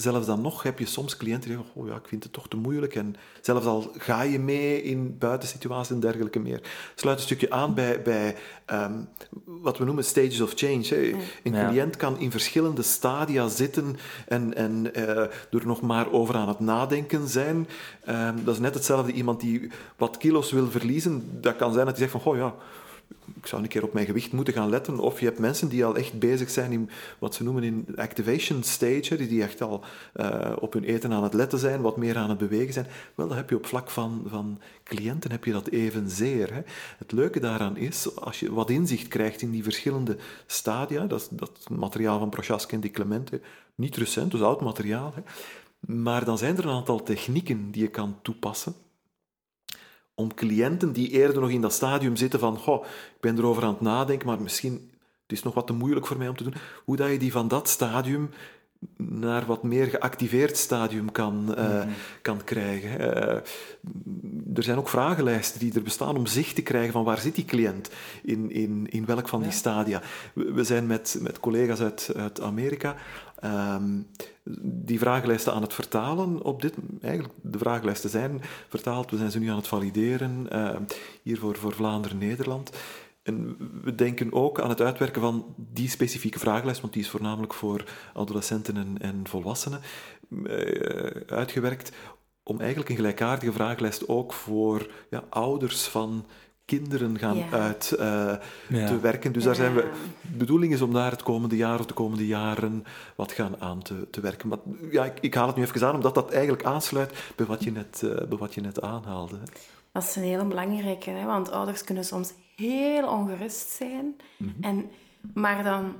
zelfs dan nog heb je soms cliënten die zeggen, oh ja, ik vind het toch te moeilijk. En zelfs al ga je mee in buitensituaties en dergelijke meer. Sluit een stukje aan bij, bij ehm, wat we noemen stages of change. Hè. Een Ja. cliënt kan in verschillende stadia zitten en, en eh, er nog maar over aan het nadenken zijn. Ehm, dat is net hetzelfde iemand die wat kilo's wil verliezen. Dat kan zijn dat hij zegt van, oh ja, ik zou een keer op mijn gewicht moeten gaan letten. Of je hebt mensen die al echt bezig zijn in wat ze noemen in activation stage, die die echt al eh, op hun eten aan het letten zijn, wat meer aan het bewegen zijn. Wel, dat heb je op vlak van, van cliënten heb je dat evenzeer. Hè. Het leuke daaraan is, als je wat inzicht krijgt in die verschillende stadia, dat, dat materiaal van Prochaska en Di Clemente, niet recent, dus oud materiaal, hè, maar dan zijn er een aantal technieken die je kan toepassen om cliënten die eerder nog in dat stadium zitten van goh, ik ben erover aan het nadenken, maar misschien het is nog wat te moeilijk voor mij om te doen, hoe dat je die van dat stadium naar wat meer geactiveerd stadium kan, eh, kan krijgen. Eh, er zijn ook vragenlijsten die er bestaan om zicht te krijgen van waar zit die cliënt in, in, in welk van die stadia. We, we zijn met, met collega's uit, uit Amerika ehm, die vragenlijsten aan het vertalen op dit... Eigenlijk, de vragenlijsten zijn vertaald, we zijn ze nu aan het valideren, eh, hier voor, voor Vlaanderen-Nederland. En we denken ook aan het uitwerken van die specifieke vragenlijst, want die is voornamelijk voor adolescenten en, en volwassenen eh, uitgewerkt, om eigenlijk een gelijkaardige vragenlijst ook voor ja, ouders van kinderen gaan Ja. uit eh, Ja. te werken. Dus daar zijn we... De bedoeling is om daar het komende jaar of de komende jaren wat gaan aan te, te werken. Maar ja, ik, ik haal het nu even aan, omdat dat eigenlijk aansluit bij wat je net, eh, bij wat je net aanhaalde. Dat is een hele belangrijke, hè? want ouders kunnen soms heel ongerust zijn. en, maar dan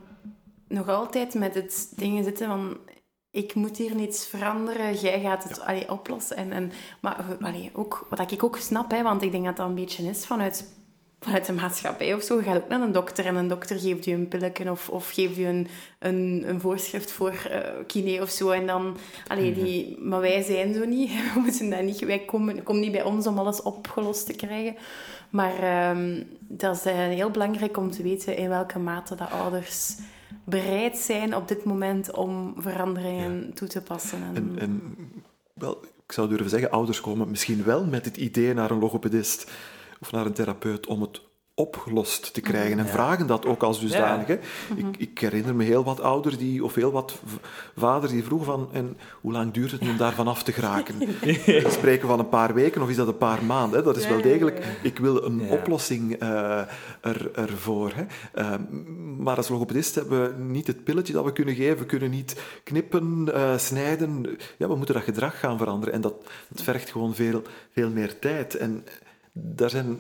nog altijd met het dingen zitten van... Ik moet hier niets veranderen, jij gaat het allee, oplossen. En, en, maar allee, ook, wat ik ook snap, hè, want ik denk dat dat een beetje is vanuit, vanuit de maatschappij of zo. Je gaat ook naar een dokter en een dokter geeft je een pilletje of, of geeft je een, een, een voorschrift voor eh kine of zo. En dan, allee, die, maar wij zijn zo niet. *laughs* We moeten dat niet. Wij komen, komen niet bij ons om alles opgelost te krijgen. Maar ehm, dat is eh, heel belangrijk om te weten in welke mate dat ouders bereid zijn op dit moment om veranderingen toe te passen. En, En, en wel, ik zou durven zeggen, ouders komen misschien wel met het idee naar een logopedist of naar een therapeut om het opgelost te krijgen. En vragen dat ook als dusdanig. Ik, ik herinner me heel wat ouders die, of heel wat vaders die vroegen van en hoe lang duurt het nu om daarvan af te geraken? *laughs* We spreken van een paar weken of is dat een paar maanden? Hè? Dat is wel degelijk, ik wil een Ja. oplossing eh, er, ervoor. Hè? Eh, maar als logopedist hebben we niet het pilletje dat we kunnen geven. We kunnen niet knippen, eh, snijden. Ja, we moeten dat gedrag gaan veranderen. En dat, dat vergt gewoon veel, veel meer tijd. En daar zijn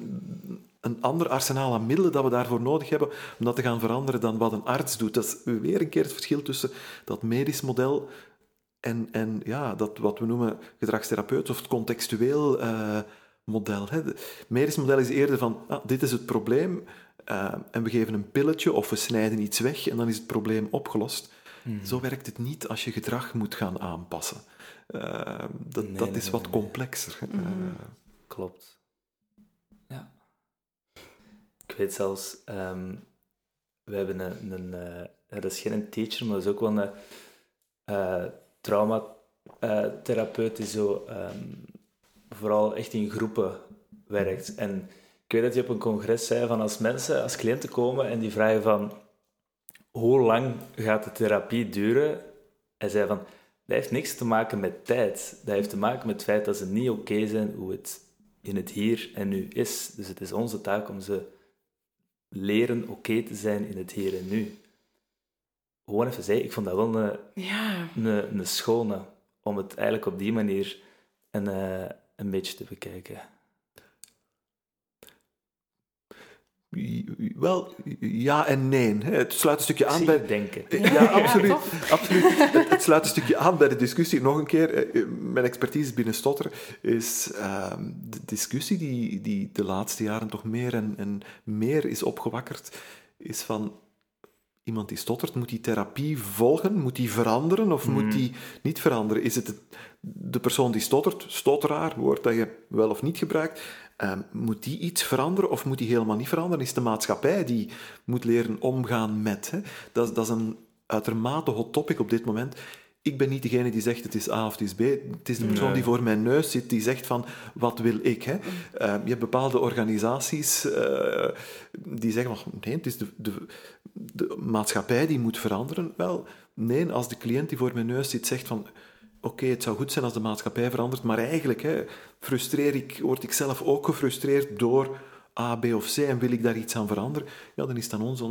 een ander arsenaal aan middelen dat we daarvoor nodig hebben om dat te gaan veranderen dan wat een arts doet. Dat is weer een keer het verschil tussen dat medisch model en, en ja, dat wat we noemen gedragstherapeut of het contextueel eh, model. Hè. Het medisch model is eerder van, ah, dit is het probleem eh, en we geven een pilletje of we snijden iets weg en dan is het probleem opgelost. Zo werkt het niet als je gedrag moet gaan aanpassen. Eh, dat Nee, dat nee, is wat nee. complexer. Eh, Klopt. Ik weet zelfs, ehm, we hebben een, een eh, dat is geen teacher, maar dat is ook wel een eh traumatherapeut die zo ehm, vooral echt in groepen werkt. En ik weet dat hij op een congres zei van als mensen, als cliënten komen en die vragen van hoe lang gaat de therapie duren? Hij zei van, dat heeft niks te maken met tijd. Dat heeft te maken met het feit dat ze niet oké zijn hoe het in het hier en nu is. Dus het is onze taak om ze leren oké te zijn in het hier en nu. Gewoon even zeggen, ik vond dat wel een, ja, een, een schone, om het eigenlijk op die manier een, eh, een beetje te bekijken. Wel, ja en nee. hè. Het sluit een stukje aan Zie bij... denken. Ja, Ja, absoluut. *laughs* absoluut. Het, het sluit een stukje aan bij de discussie. Nog een keer, eh, mijn expertise binnen stotter is ehm, de discussie die, die de laatste jaren toch meer en, en meer is opgewakkerd, is van iemand die stottert, moet die therapie volgen? Moet die veranderen of moet die niet veranderen? Is het het- de persoon die stottert, stotteraar, woord dat je wel of niet gebruikt, ehm, moet die iets veranderen of moet die helemaal niet veranderen? Is de maatschappij die moet leren omgaan met? Hè? Dat, is- dat is een uitermate hot topic op dit moment. Ik ben niet degene die zegt het is A of het is B. Het is de persoon Nee. die voor mijn neus zit, die zegt van wat wil ik? Hè? Eh, je hebt bepaalde organisaties eh, die zeggen van nee, het is de, de, de maatschappij die moet veranderen. Wel, nee, als de cliënt die voor mijn neus zit zegt van oké, het zou goed zijn als de maatschappij verandert, maar eigenlijk hè, frustreer ik, word ik zelf ook gefrustreerd door A, B of C en wil ik daar iets aan veranderen, ja, dan is het aan ons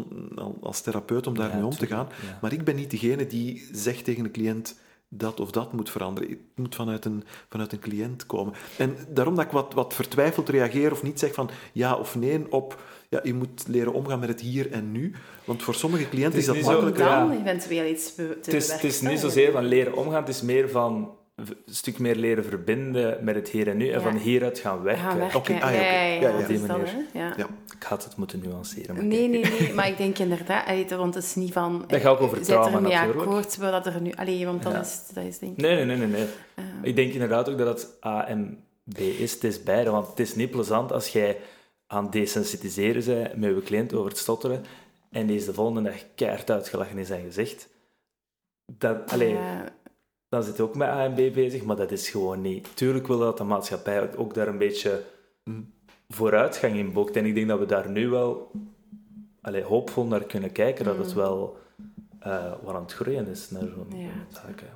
als therapeut om daarmee Ja, om te gaan. ja. Maar ik ben niet degene die zegt tegen de cliënt dat of dat moet veranderen. Het moet vanuit een, vanuit een cliënt komen. En daarom dat ik wat, wat vertwijfeld reageer of niet zeg van ja of nee op... Ja, je moet leren omgaan met het hier en nu. Want voor sommige cliënten is, dat zo- makkelijker. dan ja. eventueel iets te Het is, het is niet zozeer van leren omgaan, het is meer van een stuk meer leren verbinden met het hier en nu en Ja. van hieruit gaan werken. Gaan werken. Oké, ah, ja, oké. ja, ja, ja, Ja, ja. dat Op die is dat, manier. hè. Ja. Ja. Ik had het moeten nuanceren. maar Nee, nee, nee, maar ik denk inderdaad, want het is niet van... Dat gaat ook over Zet trauma natuurlijk. akkoord, wat er nu... Allee, want dan Ja. is dat is denk ik... Nee, nee, nee, nee. nee. eh, Ik denk inderdaad ook dat het A en B is. Het is beide, want het is niet plezant als jij aan het desensitiseren bent met je cliënt over het stotteren en die is de volgende dag keihard uitgelachen in zijn gezicht. Dat, allee, ja, dan zit je ook met A en B bezig, maar dat is gewoon niet. Tuurlijk wil dat de maatschappij ook daar een beetje Mm. vooruitgang in boekt. En ik denk dat we daar nu wel allee, hoopvol naar kunnen kijken, dat het Mm. wel eh wat aan het groeien is naar zo'n Ja. zaken.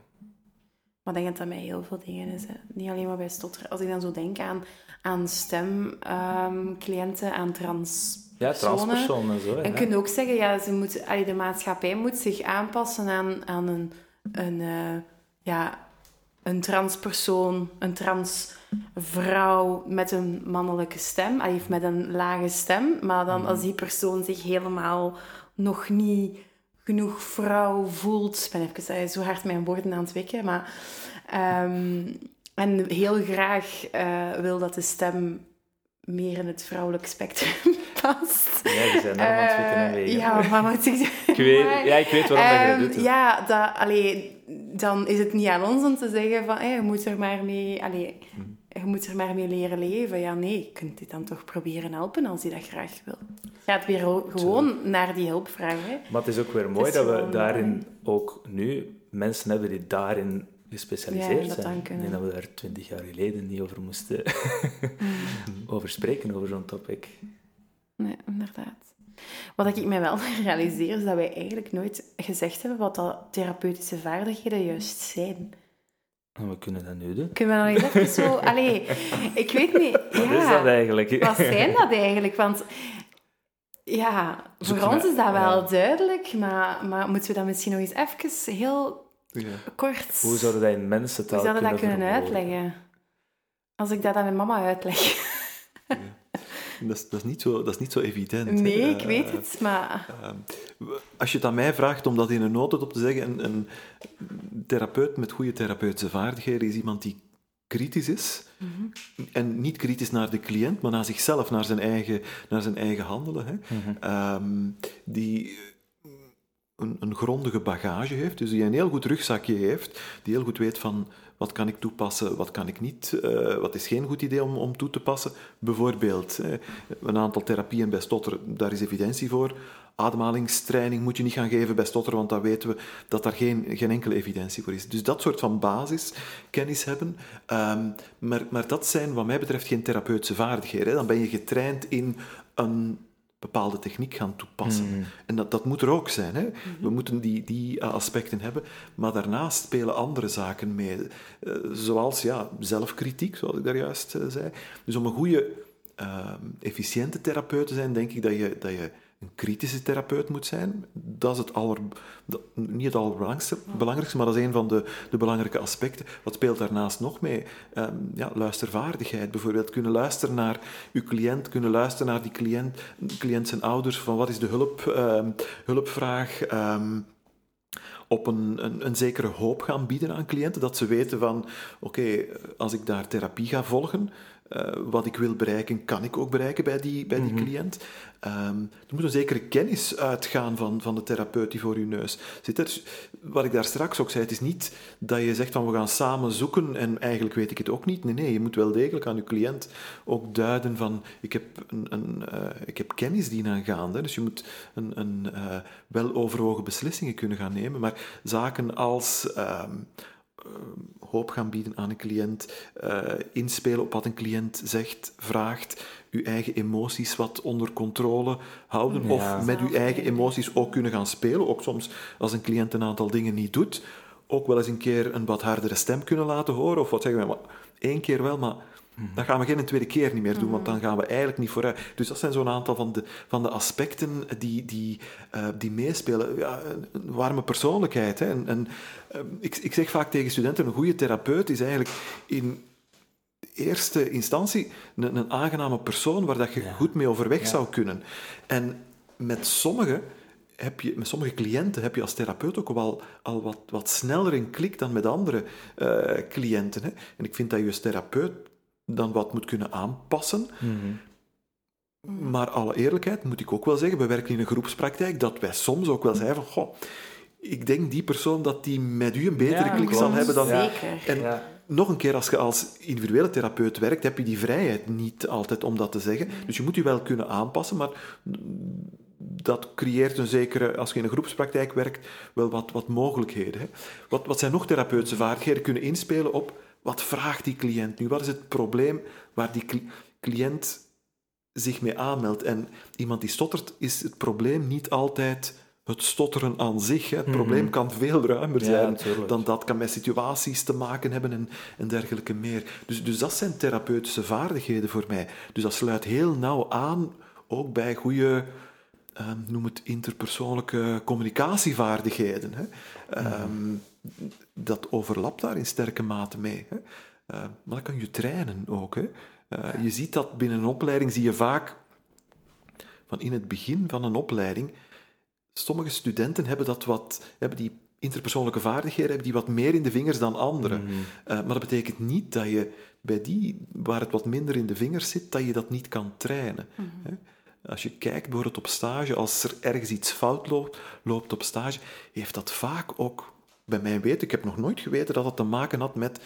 Maar ik denk dat dat met heel veel dingen is. Hè. Niet alleen maar bij stotter. Als ik dan zo denk aan, aan stemcliënten, aan trans Ja, transpersonen en zo. En ja. je kunt ook zeggen, ja, ze moet, allee, de maatschappij moet zich aanpassen aan, aan een, een, eh, ja, een transpersoon, een transvrouw met een mannelijke stem, allee, of met een lage stem. Maar dan als die persoon zich helemaal nog niet genoeg vrouw voelt... Ik ben even eh, zo hard mijn woorden aan het wikken, maar... ehm, en heel graag eh, wil dat de stem meer in het vrouwelijk spectrum *laughs* past. Ja, die zijn daar aan het en Eh, wegen. Ja, maar wat ik ja, ik weet waarom dat je ehm, dat doet. Ja, dat, allee, dan is het niet aan ons om te zeggen van, hé, je moet er maar mee... Allee, je moet er maar mee leren leven. Ja, nee, je kunt dit dan toch proberen helpen als hij dat graag wil. Gaat weer gewoon naar die hulp vragen. Hè. Maar het is ook weer mooi dat we daarin ook nu mensen hebben die daarin gespecialiseerd Ja, dat zijn. Ik denk dat we daar twintig jaar geleden niet over moesten *laughs* over spreken, over zo'n topic. Nee, inderdaad. Wat ik mij wel *laughs* realiseer, is dat wij eigenlijk nooit gezegd hebben wat dat therapeutische vaardigheden juist zijn. En we kunnen dat nu doen. Kunnen we nog eens even zo... *laughs* Allee, ik weet niet... Wat ja. is dat eigenlijk? Wat zijn dat eigenlijk? Want ja, Zoek voor ons is dat wel ja. duidelijk, maar, maar moeten we dat misschien nog eens even heel Ja. kort... Hoe zouden dat in mensentaal hoe zouden dat kunnen uitleggen? Als ik dat aan mijn mama uitleg. *laughs* Dat, is, dat, is niet zo, dat is niet zo evident. hè. Nee, ik Eh, weet het, maar... Ehm, Als je het aan mij vraagt om dat in een notendop te zeggen, een, een therapeut met goede therapeutische vaardigheden is iemand die kritisch is. En niet kritisch naar de cliënt, maar naar zichzelf, naar zijn eigen, naar zijn eigen handelen. Hè. Ehm, die een, een grondige bagage heeft, dus die een heel goed rugzakje heeft, die heel goed weet van wat kan ik toepassen, wat kan ik niet, eh, wat is geen goed idee om, om toe te passen. Bijvoorbeeld, eh, een aantal therapieën bij stotter, daar is evidentie voor. Ademhalingstraining moet je niet gaan geven bij stotter, want dan weten we dat daar geen, geen enkele evidentie voor is. Dus dat soort van basiskennis hebben. Ehm, maar, maar dat zijn wat mij betreft geen therapeutische vaardigheden. Hè. Dan ben je getraind in een bepaalde techniek gaan toepassen. En dat, dat moet er ook zijn. Hè? We moeten die, die eh, aspecten hebben. Maar daarnaast spelen andere zaken mee. Eh, zoals ja, zelfkritiek, zoals ik daar juist eh, zei. Dus om een goede, eh, efficiënte therapeut te zijn, denk ik dat je, dat je een kritische therapeut moet zijn. Dat is het aller, niet het allerbelangrijkste, belangrijkste, maar dat is een van de, de belangrijke aspecten. Wat speelt daarnaast nog mee? Ehm, ja, luistervaardigheid bijvoorbeeld. Kunnen luisteren naar uw cliënt, kunnen luisteren naar die cliënt, cliënt zijn ouders, van wat is de hulp, ehm, hulpvraag. ehm, op een, een, een zekere hoop gaan bieden aan cliënten. Dat ze weten van, oké, als ik daar therapie ga volgen, eh, wat ik wil bereiken, kan ik ook bereiken bij die, bij die cliënt. Ehm, er moet een zekere kennis uitgaan van, van de therapeut die voor uw neus zit. Er, wat ik daar straks ook zei, het is niet dat je zegt van we gaan samen zoeken en eigenlijk weet ik het ook niet. Nee, nee, je moet wel degelijk aan je cliënt ook duiden van ik heb, een, een, eh, ik heb kennis die aangaande. Dus je moet een, een wel overwogen beslissingen kunnen gaan nemen. Maar zaken als ehm, eh, hoop gaan bieden aan een cliënt, eh, inspelen op wat een cliënt zegt, vraagt, uw eigen emoties wat onder controle houden, Ja. of met uw eigen emoties ook kunnen gaan spelen. Ook soms als een cliënt een aantal dingen niet doet, ook wel eens een keer een wat hardere stem kunnen laten horen, of wat zeggen we, maar één keer wel, maar dat gaan we geen tweede keer niet meer doen, want dan gaan we eigenlijk niet vooruit. Dus dat zijn zo'n aantal van de, van de aspecten die, die, eh, die meespelen. Ja, een, warme persoonlijkheid. Hè. En, en, eh, ik, ik zeg vaak tegen studenten, een goede therapeut is eigenlijk in eerste instantie een, een aangename persoon waar dat je goed mee overweg zou kunnen. En met sommige heb je, met sommige cliënten heb je als therapeut ook wel al wat, wat sneller een klik dan met andere eh, cliënten. Hè. En ik vind dat je als therapeut dan wat moet kunnen aanpassen. Maar alle eerlijkheid moet ik ook wel zeggen, we werken in een groepspraktijk, dat wij soms ook wel zeggen van, goh, ik denk die persoon dat die met u een betere Ja, klik klopt. zal hebben dan... Ja. Zeker. En Ja. nog een keer, als je als individuele therapeut werkt, heb je die vrijheid niet altijd om dat te zeggen. Dus je moet je wel kunnen aanpassen, maar dat creëert een zekere, als je in een groepspraktijk werkt, wel wat, wat mogelijkheden. Hè. Wat, wat zijn nog therapeutische vaardigheden? Kunnen inspelen op wat vraagt die cliënt nu? Wat is het probleem waar die cli- cliënt zich mee aanmeldt? En iemand die stottert, is het probleem niet altijd het stotteren aan zich. Hè. Het Mhm. probleem kan veel ruimer zijn dan dat. Kan met situaties te maken hebben en, en dergelijke meer. Dus, dus dat zijn therapeutische vaardigheden voor mij. Dus dat sluit heel nauw aan, ook bij goede, ehm, noem het interpersoonlijke communicatievaardigheden. Hè. Ehm, dat overlapt daar in sterke mate mee. Hè. Eh, maar dat kan je trainen ook. Hè. Eh, je ziet dat binnen een opleiding, zie je vaak van in het begin van een opleiding, sommige studenten hebben dat wat, hebben die interpersoonlijke vaardigheden hebben die wat meer in de vingers dan anderen. Mhm. Eh, maar dat betekent niet dat je bij die, waar het wat minder in de vingers zit, dat je dat niet kan trainen. hè. Als je kijkt bijvoorbeeld op stage, als er ergens iets fout loopt, loopt op stage, heeft dat vaak ook, bij mij weten, ik heb nog nooit geweten dat dat te maken had met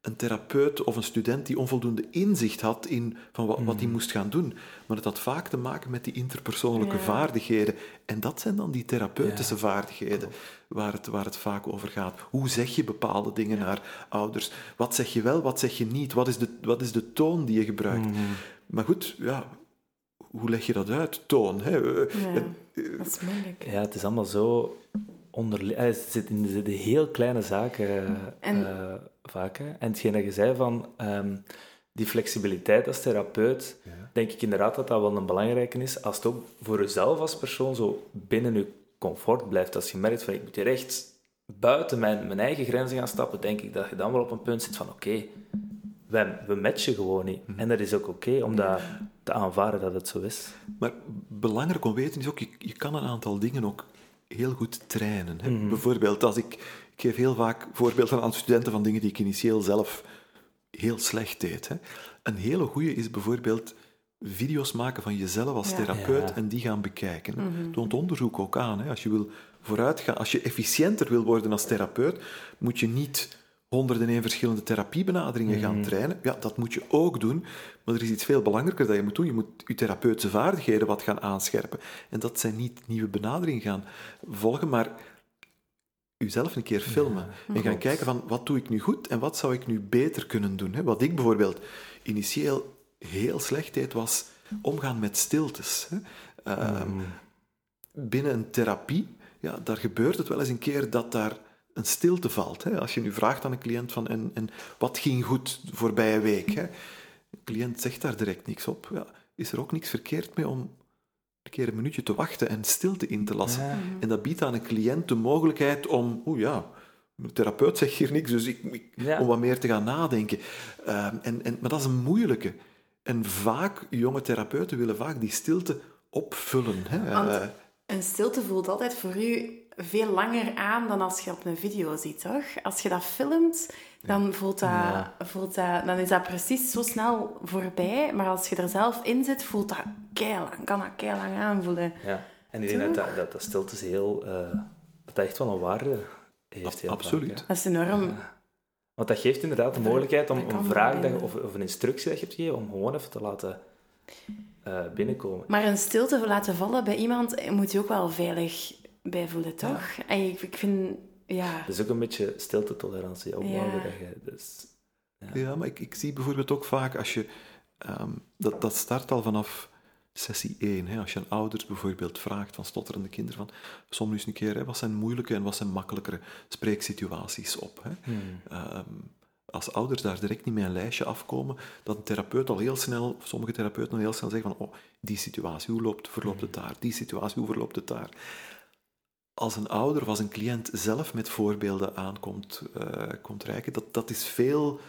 een therapeut of een student die onvoldoende inzicht had in van wat, wat hij moest gaan doen. Maar het had vaak te maken met die interpersoonlijke Ja. vaardigheden. En dat zijn dan die therapeutische vaardigheden waar het, waar het vaak over gaat. Hoe zeg je bepaalde dingen naar ouders? Wat zeg je wel, wat zeg je niet? Wat is de, wat is de toon die je gebruikt? Mhm. Maar goed, ja, hoe leg je dat uit? Toon. Hè? Eh, eh, dat is moeilijk. Ja, het is allemaal zo onder... eh, Het zit in de, de heel kleine zaken eh, En- eh, vaak. Hè. En hetgeen dat je zei van ehm, die flexibiliteit als therapeut, denk ik inderdaad dat dat wel een belangrijke is. Als het ook voor jezelf als persoon zo binnen je comfort blijft. Als je merkt van ik moet hier echt buiten mijn, mijn eigen grenzen gaan stappen, denk ik dat je dan wel op een punt zit van oké, we, we matchen gewoon niet. En dat is ook oké om dat te aanvaarden dat het zo is. Maar belangrijk om te weten is ook, je, je kan een aantal dingen ook heel goed trainen. Hè? Bijvoorbeeld, als ik, ik geef heel vaak voorbeelden aan studenten van dingen die ik initieel zelf heel slecht deed. Hè? Een hele goede is bijvoorbeeld video's maken van jezelf als Ja. therapeut Ja. en die gaan bekijken. hè. Toont onderzoek ook aan. Hè? Als je wil vooruitgaan, als je efficiënter wil worden als therapeut, moet je niet honderden en verschillende therapiebenaderingen gaan trainen. Ja, dat moet je ook doen, maar er is iets veel belangrijker dat je moet doen. Je moet je therapeutische vaardigheden wat gaan aanscherpen. En dat zijn niet nieuwe benaderingen gaan volgen, maar uzelf een keer filmen. en gaan kijken van, wat doe ik nu goed en wat zou ik nu beter kunnen doen. Hè? Wat ik bijvoorbeeld initieel heel slecht deed, was omgaan met stiltes. Hè? Ehm, Binnen een therapie, ja, daar gebeurt het wel eens een keer dat daar een stilte valt. Hè? Als je nu vraagt aan een cliënt van, en, en wat ging goed voorbije week? Hè? De cliënt zegt daar direct niks op. Ja, is er ook niks verkeerd mee om een keer een minuutje te wachten en stilte in te lassen? Ja. En dat biedt aan een cliënt de mogelijkheid om, oeh ja, de therapeut zegt hier niks, dus ik, ik- Ja. om wat meer te gaan nadenken. Ehm, en, en, maar dat is een moeilijke. En vaak, jonge therapeuten willen vaak die stilte opvullen. Hè? Want- Eh, Een stilte voelt altijd voor u veel langer aan dan als je op een video ziet, toch? Als je dat filmt, dan, voelt dat, Ja. voelt dat, dan is dat precies zo snel voorbij. Maar als je er zelf in zit, voelt dat keilang, kan dat keilang aanvoelen. Ja, en ik denk dat dat, dat, dat stilte is heel... eh, dat dat echt wel een waarde heeft. Heel absoluut. Dat is enorm. Want dat geeft inderdaad de mogelijkheid om een vraag dat, of, of een instructie dat je hebt gegeven, om gewoon even te laten eh, binnenkomen. Maar een stilte laten vallen bij iemand moet je ook wel veilig bij voelen, toch? En ik, ik vind, ja... Dus ook een beetje stilte-tolerantie opbouwen. Ja. Dat je, dus, Ja, maar ik, ik zie bijvoorbeeld ook vaak als je... ehm, dat, dat start al vanaf sessie 1. Hè, als je aan ouders bijvoorbeeld vraagt van stotterende kinderen van soms eens een keer, hè, wat zijn moeilijke en wat zijn makkelijkere spreeksituaties op. Hè? hmm. Ehm, als ouders daar direct niet met een lijstje afkomen, dat een therapeut al heel snel, of sommige therapeuten al heel snel zeggen van oh, die situatie, hoe loopt, verloopt het daar? Die situatie, hoe verloopt het daar? Als een ouder of als een cliënt zelf met voorbeelden aankomt eh, komt reiken, dat, dat is veel,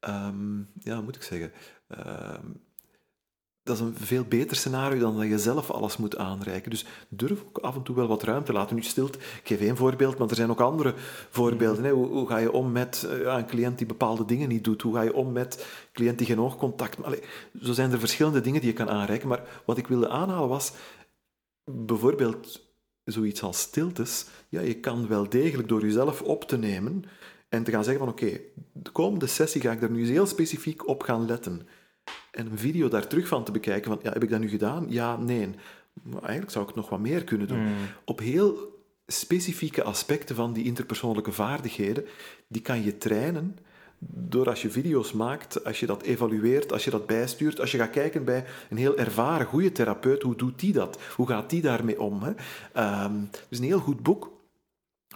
ehm, ja, moet ik zeggen, Ehm, dat is een veel beter scenario dan dat je zelf alles moet aanreiken. Dus durf ook af en toe wel wat ruimte laten. Nu stilt, ik geef één voorbeeld, maar er zijn ook andere voorbeelden. Hoe, hoe ga je om met eh, een cliënt die bepaalde dingen niet doet? Hoe ga je om met een cliënt die geen oogcontact... Allee, zo zijn er verschillende dingen die je kan aanreiken. Maar wat ik wilde aanhalen was, bijvoorbeeld zoiets als stiltes. Ja, je kan wel degelijk door jezelf op te nemen en te gaan zeggen van oké, de komende sessie ga ik daar nu eens heel specifiek op gaan letten. En een video daar terug van te bekijken van ja, heb ik dat nu gedaan? Ja, nee. Maar eigenlijk zou ik nog wat meer kunnen doen. Op heel specifieke aspecten van die interpersoonlijke vaardigheden, die kan je trainen door als je video's maakt, als je dat evalueert, als je dat bijstuurt, als je gaat kijken bij een heel ervaren, goede therapeut, hoe doet die dat? Hoe gaat die daarmee om? Hè? Ehm, het is een heel goed boek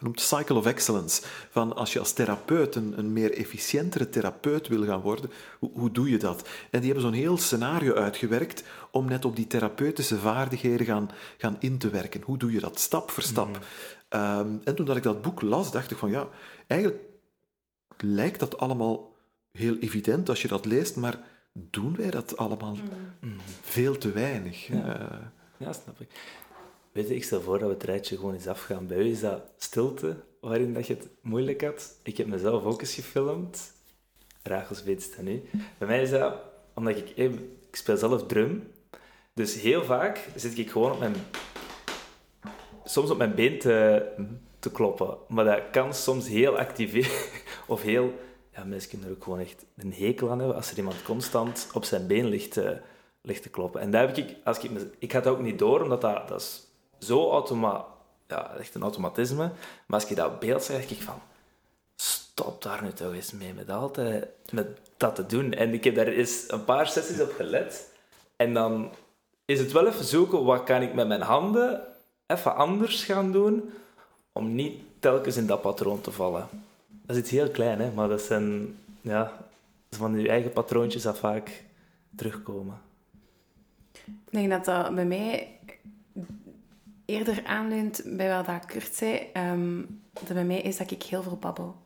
noemt Cycle of Excellence. Van als je als therapeut een, een meer efficiëntere therapeut wil gaan worden, hoe, hoe doe je dat? En die hebben zo'n heel scenario uitgewerkt om net op die therapeutische vaardigheden gaan, gaan in te werken. Hoe doe je dat? Stap voor stap. Mhm. Ehm, en toen dat ik dat boek las, dacht ik van ja, eigenlijk lijkt dat allemaal heel evident als je dat leest, maar doen wij dat allemaal mhm. veel te weinig? Ja. ja, snap ik. Weet je, ik stel voor dat we het rijtje gewoon eens afgaan. Bij u is dat stilte waarin dat je het moeilijk had. Ik heb mezelf ook eens gefilmd. Rachels weet het nu. Bij mij is dat omdat ik... Ik speel zelf drum. Dus heel vaak zit ik gewoon op mijn... Soms op mijn been te, te kloppen. Maar dat kan soms heel activeren. *laughs* Of heel... Ja, mensen kunnen er ook gewoon echt een hekel aan hebben als er iemand constant op zijn been ligt te, ligt te kloppen. En daar heb ik... Als ik, ik had dat ook niet door, omdat dat, dat is zo automa ja, echt een automatisme. Maar als je dat beeld zag, denk ik van... Stop daar nu toch eens mee met altijd met dat te doen. En ik heb daar eens een paar sessies op gelet. En dan is het wel even zoeken, wat kan ik met mijn handen even anders gaan doen, om niet telkens in dat patroon te vallen. Dat is iets heel klein, hè, maar dat zijn ja, van je eigen patroontjes dat vaak terugkomen. Ik denk dat dat bij mij eerder aanleunt bij wat dat Kurt zei. Um, dat bij mij is dat ik heel veel babbel.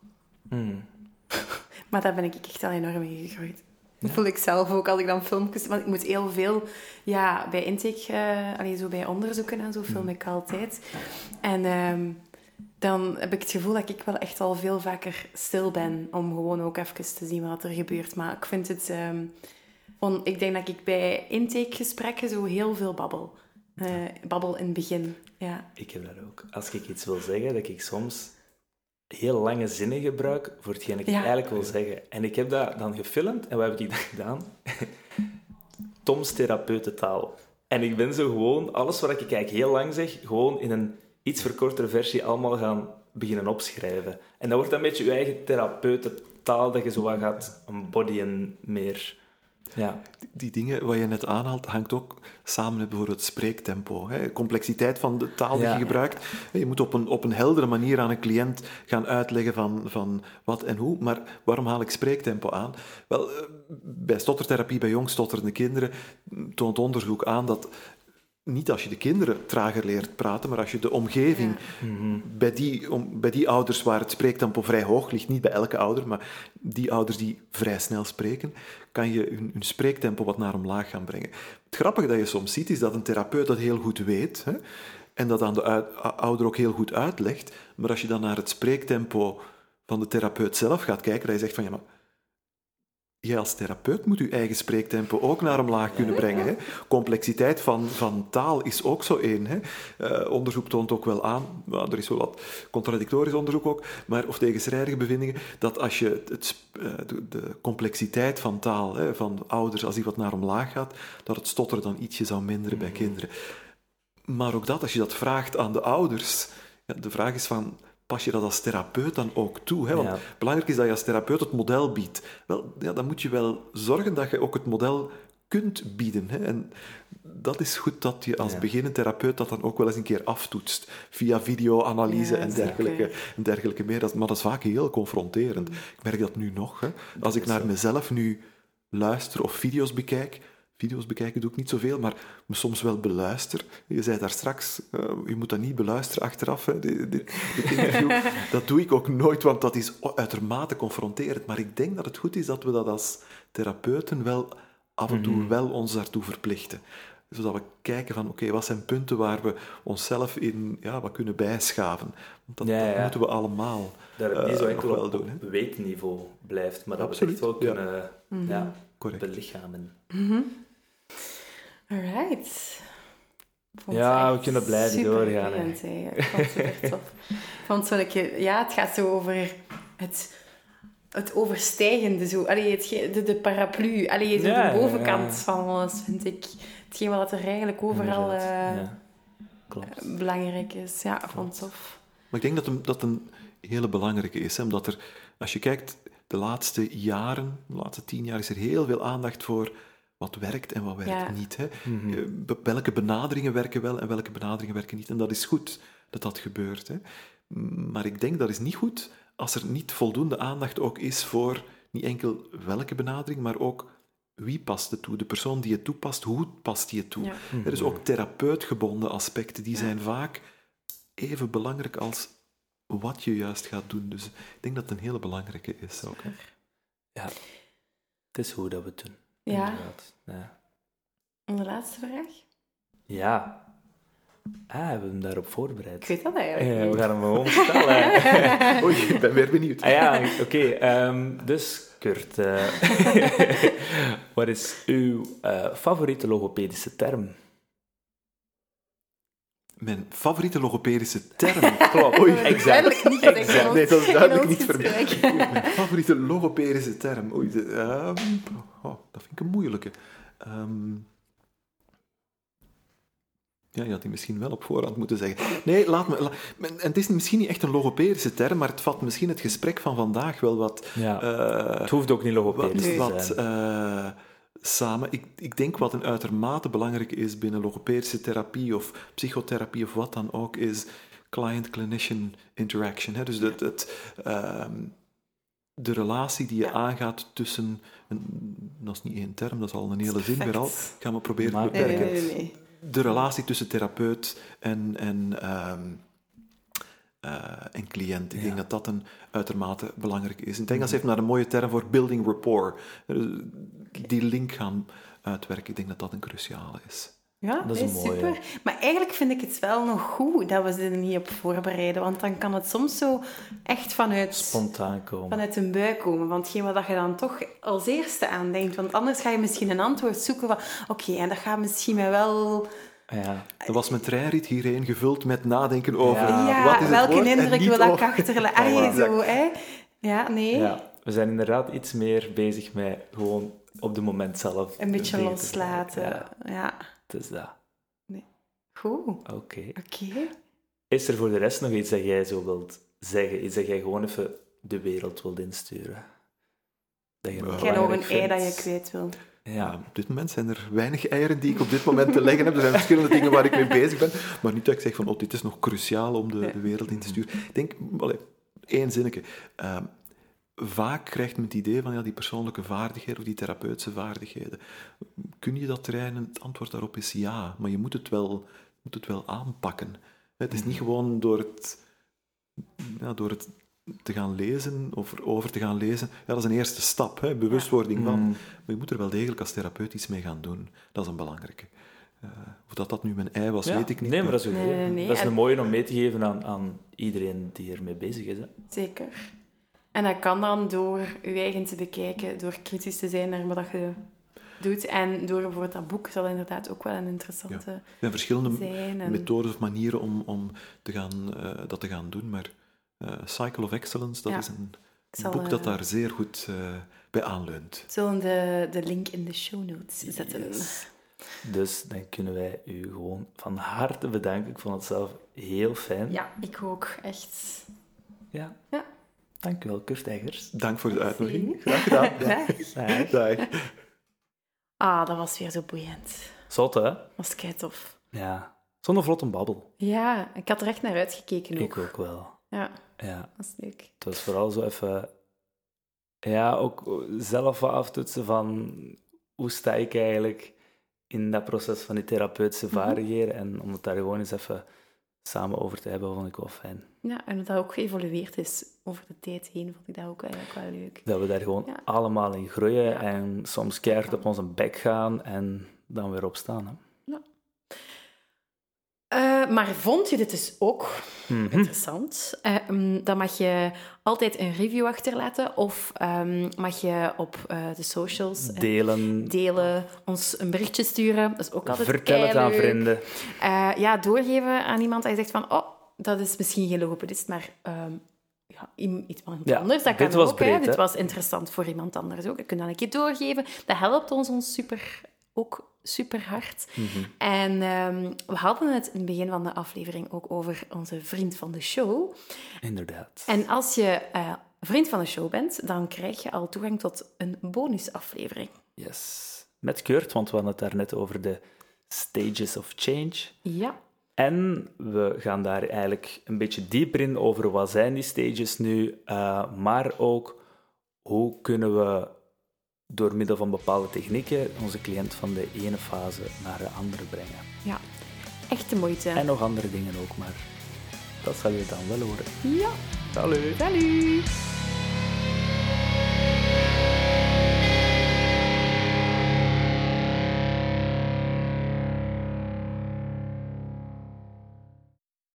Hmm. *laughs* maar daar ben ik echt al enorm mee gegroeid. Dat voel ik zelf ook als ik dan filmpjes... Want ik moet heel veel... Ja, bij intake... Uh, allee, zo bij onderzoeken en zo film hmm. ik altijd. En um, dan heb ik het gevoel dat ik wel echt al veel vaker stil ben. Om gewoon ook even te zien wat er gebeurt. Maar ik vind het... Um, on, ik denk dat ik bij intakegesprekken zo heel veel babbel uh, babbel in het begin. Ja. Ik heb dat ook. Als ik iets wil zeggen, dat ik soms heel lange zinnen gebruik voor hetgeen ik eigenlijk wil zeggen. En ik heb dat dan gefilmd en wat heb ik dan gedaan? *laughs* Toms therapeutentaal. En ik ben zo gewoon, alles wat ik eigenlijk heel lang zeg, gewoon in een iets verkortere versie allemaal gaan beginnen opschrijven. En dan wordt dat een beetje je eigen therapeutentaal, dat je zo wat gaat embodyen meer. Ja. Die dingen wat je net aanhaalt, hangt ook samen met bijvoorbeeld spreektempo. Hè. Complexiteit van de taal die je gebruikt. Je moet op een, op een heldere manier aan een cliënt gaan uitleggen van, van wat en hoe. Maar waarom haal ik spreektempo aan? Wel, eh, bij stottertherapie bij jong stotterende kinderen toont onderzoek aan dat niet als je de kinderen trager leert praten, maar als je de omgeving mhm. bij, die, om, bij die ouders waar het spreektempo vrij hoog ligt, niet bij elke ouder, maar die ouders die vrij snel spreken, kan je hun, hun spreektempo wat naar omlaag gaan brengen. Het grappige dat je soms ziet, is dat een therapeut dat heel goed weet hè, en dat aan de ouder ook heel goed uitlegt, maar als je dan naar het spreektempo van de therapeut zelf gaat kijken, dat je zegt van ja, maar jij als therapeut moet je eigen spreektempo ook naar omlaag kunnen brengen. Hè. Complexiteit van, van taal is ook zo één. Hè. Uh, onderzoek toont ook wel aan, er is wel wat contradictorisch onderzoek ook, maar, of tegenstrijdige bevindingen, dat als je het, uh, de, de, complexiteit van taal, hè, van ouders, als die wat naar omlaag gaat, dat het stotteren dan ietsje zou minderen bij mm. kinderen. Maar ook dat, als je dat vraagt aan de ouders, ja, de vraag is van pas je dat als therapeut dan ook toe? Hè? Want belangrijk is dat je als therapeut het model biedt. Wel, ja, dan moet je wel zorgen dat je ook het model kunt bieden. Hè? En dat is goed dat je als ja. beginnend therapeut dat dan ook wel eens een keer aftoetst. Via videoanalyse en, dergelijke, en dergelijke meer. Dat, maar dat is vaak heel confronterend. Mm. Ik merk dat nu nog. Hè? Als ik naar mezelf nu luister of video's bekijk, video's bekijken doe ik niet zoveel, maar me soms wel beluister. Je zei daar straks, uh, je moet dat niet beluisteren achteraf, hè, dit, dit, interview. *laughs* dat doe ik ook nooit, want dat is uitermate confronterend. Maar ik denk dat het goed is dat we dat als therapeuten wel af en toe mhm. wel ons daartoe verplichten. Zodat we kijken van, oké, wat zijn punten waar we onszelf in ja, wat kunnen bijschaven. Want dat, dat moeten we allemaal Dat het niet zo enkel wel doen, op weekniveau blijft, maar dat Absoluut. we echt wel kunnen ja. Mhm. belichamen. Mm Alright. Ja, we kunnen blijven doorgaan. Ik vond het super tof. vond *laughs* zo ja, het gaat zo over het, het overstijgende, zo. Allee, het, de, de paraplu, allee, zo de bovenkant van alles, vind ik. Hetgeen wat er eigenlijk overal uh, Klopt. belangrijk is. Ja, ik vond het tof. Maar ik denk dat, een, dat een hele belangrijke is, hè, omdat er, als je kijkt de laatste jaren, de laatste tien jaar, is er heel veel aandacht voor wat werkt en wat werkt Ja. niet. Hè? Mhm. Eh, Welke benaderingen werken wel en welke benaderingen werken niet. En dat is goed dat dat gebeurt. Hè? Maar ik denk dat is niet goed als er niet voldoende aandacht ook is voor niet enkel welke benadering, maar ook wie past het toe. De persoon die het toepast, hoe past die het toe. Ja. Er is ook therapeutgebonden aspecten, die Ja. zijn vaak even belangrijk als wat je juist gaat doen. Dus ik denk dat het een hele belangrijke is. Ook, hè. Ja. Het is hoe dat we het doen. Ja. inderdaad. Ja. En de laatste vraag? Ja. Ah, hebben we hem daarop voorbereid? Ik weet dat eigenlijk Ja, we gaan hem gewoon stellen. *laughs* Oei, ik ben weer benieuwd. ah ja, *laughs* oké. ehm, dus, Kurt, eh, *laughs* wat is uw eh, favoriete logopedische term? Mijn favoriete logopedische term. *laughs* Klopt, Oei. exact. Niet exact. Nee, dat is duidelijk niet voor mij. Mijn *laughs* favoriete logopedische term. Oei, de- ehm, oh, dat vind ik een moeilijke. Ehm, ja, je had die misschien wel op voorhand moeten zeggen. Nee, laat me... la- en het is misschien niet echt een logopedische term, maar het vat misschien het gesprek van vandaag wel wat... Ja. eh, het hoeft ook niet logopedisch wat, te wat zijn. Samen. Ik, ik denk wat een uitermate belangrijk is binnen logopedische therapie of psychotherapie of wat dan ook, is client-clinician interaction. Hè? Dus het, het, ehm, de relatie die je Ja. aangaat tussen, een, dat is niet één term, dat is al een hele zin weer al, perfect. ik ga me proberen Maar- te Nee, nee, beperken. nee, nee. De relatie tussen therapeut en, en, ehm, eh, en cliënt. Ik Ja. denk dat dat een uitermate belangrijk is. In het Engels heeft men daar een mooie term voor, building rapport. Die link gaan uitwerken, ik denk dat dat een cruciale is. Ja, Dat is nee, mooie. super. Maar eigenlijk vind ik het wel nog goed dat we ze er niet op voorbereiden. Want dan kan het soms zo echt vanuit, Spontaan komen. vanuit een buik komen. Want hetgeen wat je dan toch als eerste aan denkt. Want anders ga je misschien een antwoord zoeken van... Oké, en dat gaat misschien mij wel... Ja. Dat was mijn treinrit hierheen gevuld met nadenken over Ja. Ja, wat is het welke woord indruk niet wil dat ik over- achterlaten? *laughs* Ja, Ah, exact. zo, hè? Ja, nee. ja, we zijn inderdaad iets meer bezig met gewoon op de moment zelf Een beetje loslaten. Ja. Ja, het is dat. Goed. Oké. Oké. Is er voor de rest nog iets dat jij zo wilt zeggen? Iets dat jij gewoon even de wereld wilt insturen? Dat je nog Ik heb nog een ei dat je kwijt wil. Ja, op dit moment zijn er weinig eieren die ik op dit moment te leggen heb. Er zijn verschillende dingen waar ik mee bezig ben. Maar niet dat ik zeg van, oh, dit is nog cruciaal om de, de wereld in te sturen. Ik denk, allee, één zinnetje. Ehm, vaak krijgt men het idee van ja, die persoonlijke vaardigheden of die therapeutische vaardigheden. Kun je dat trainen? Het antwoord daarop is ja. Maar je moet het wel, moet het wel aanpakken. Het is niet gewoon door het, ja, door het te gaan lezen of erover te gaan lezen. Ja, dat is een eerste stap, hè, bewustwording van. Mm. Maar je moet er wel degelijk als therapeut iets mee gaan doen. Dat is een belangrijke. Eh, of dat dat nu mijn ei was, Ja, weet ik niet. Nee, maar dat is oké. Nee, nee, nee. Dat is En- een mooie om mee te geven aan, aan iedereen die ermee bezig is. Hè. Zeker. En dat kan dan door je eigen te bekijken, door kritisch te zijn naar wat je doet. En door bijvoorbeeld dat boek zal inderdaad ook wel een interessante Er zijn verschillende zijn. En... methodes of manieren om, om te gaan, eh, dat te gaan doen. Maar eh, Cycle of Excellence, dat Ja. is een zal, boek dat eh, daar zeer goed eh, bij aanleunt. We zullen de, de link in de show notes zetten. Yes. Dus dan kunnen wij u gewoon van harte bedanken. Ik vond het zelf heel fijn. Ja, ik ook. Echt. Ja. Ja. Dank u wel, Kurt Eggers. Dank voor de uitnodiging. Graag gedaan. *laughs* Ja. Dag. Dag. Dag. Ah, dat was weer zo boeiend. Zot, hè? Dat was kei tof. Ja. Zo'n vlotte babbel. Ja, ik had er echt naar uitgekeken ook. Ik ook wel. Ja, Ja. dat is leuk. Het was vooral zo even... Ja, ook zelf wat aftoetsen van... Hoe sta ik eigenlijk in dat proces van die therapeutische Mhm. vaardigheden? En om het daar gewoon eens even samen over te hebben, vond ik wel fijn. Ja, en dat dat ook geëvolueerd is over de tijd heen, vond ik dat ook eigenlijk wel leuk. Dat we daar gewoon Ja. allemaal in groeien Ja. en soms keihard op onze bek gaan en dan weer opstaan. Hè. Eh, maar vond je dit dus ook Mhm. interessant? Eh, mm, dan mag je altijd een review achterlaten of ehm, mag je op eh, de socials Delen, delen, ons een berichtje sturen. Dat is ook altijd vertel het aan vrienden. Ja, doorgeven aan iemand dat je zegt van, oh, dat is misschien geen logopedist, maar ehm, ja, iets Ja, anders. Dat kan ook. breed, Dit was interessant voor iemand anders ook. Je kunt dat een keer doorgeven. Dat helpt ons, ons super, ook super hard. Mhm. En ehm, we hadden het in het begin van de aflevering ook over onze vriend van de show. Inderdaad. En als je eh, vriend van de show bent, dan krijg je al toegang tot een bonusaflevering. Yes. Met Kurt, want we hadden het daarnet over de stages of change. Ja. En we gaan daar eigenlijk een beetje dieper in over wat zijn die stages nu, uh, maar ook hoe kunnen we door middel van bepaalde technieken onze cliënt van de ene fase naar de andere brengen. Ja, echt de moeite. En nog andere dingen ook, maar dat zal je dan wel horen. Ja. Salut. Salut.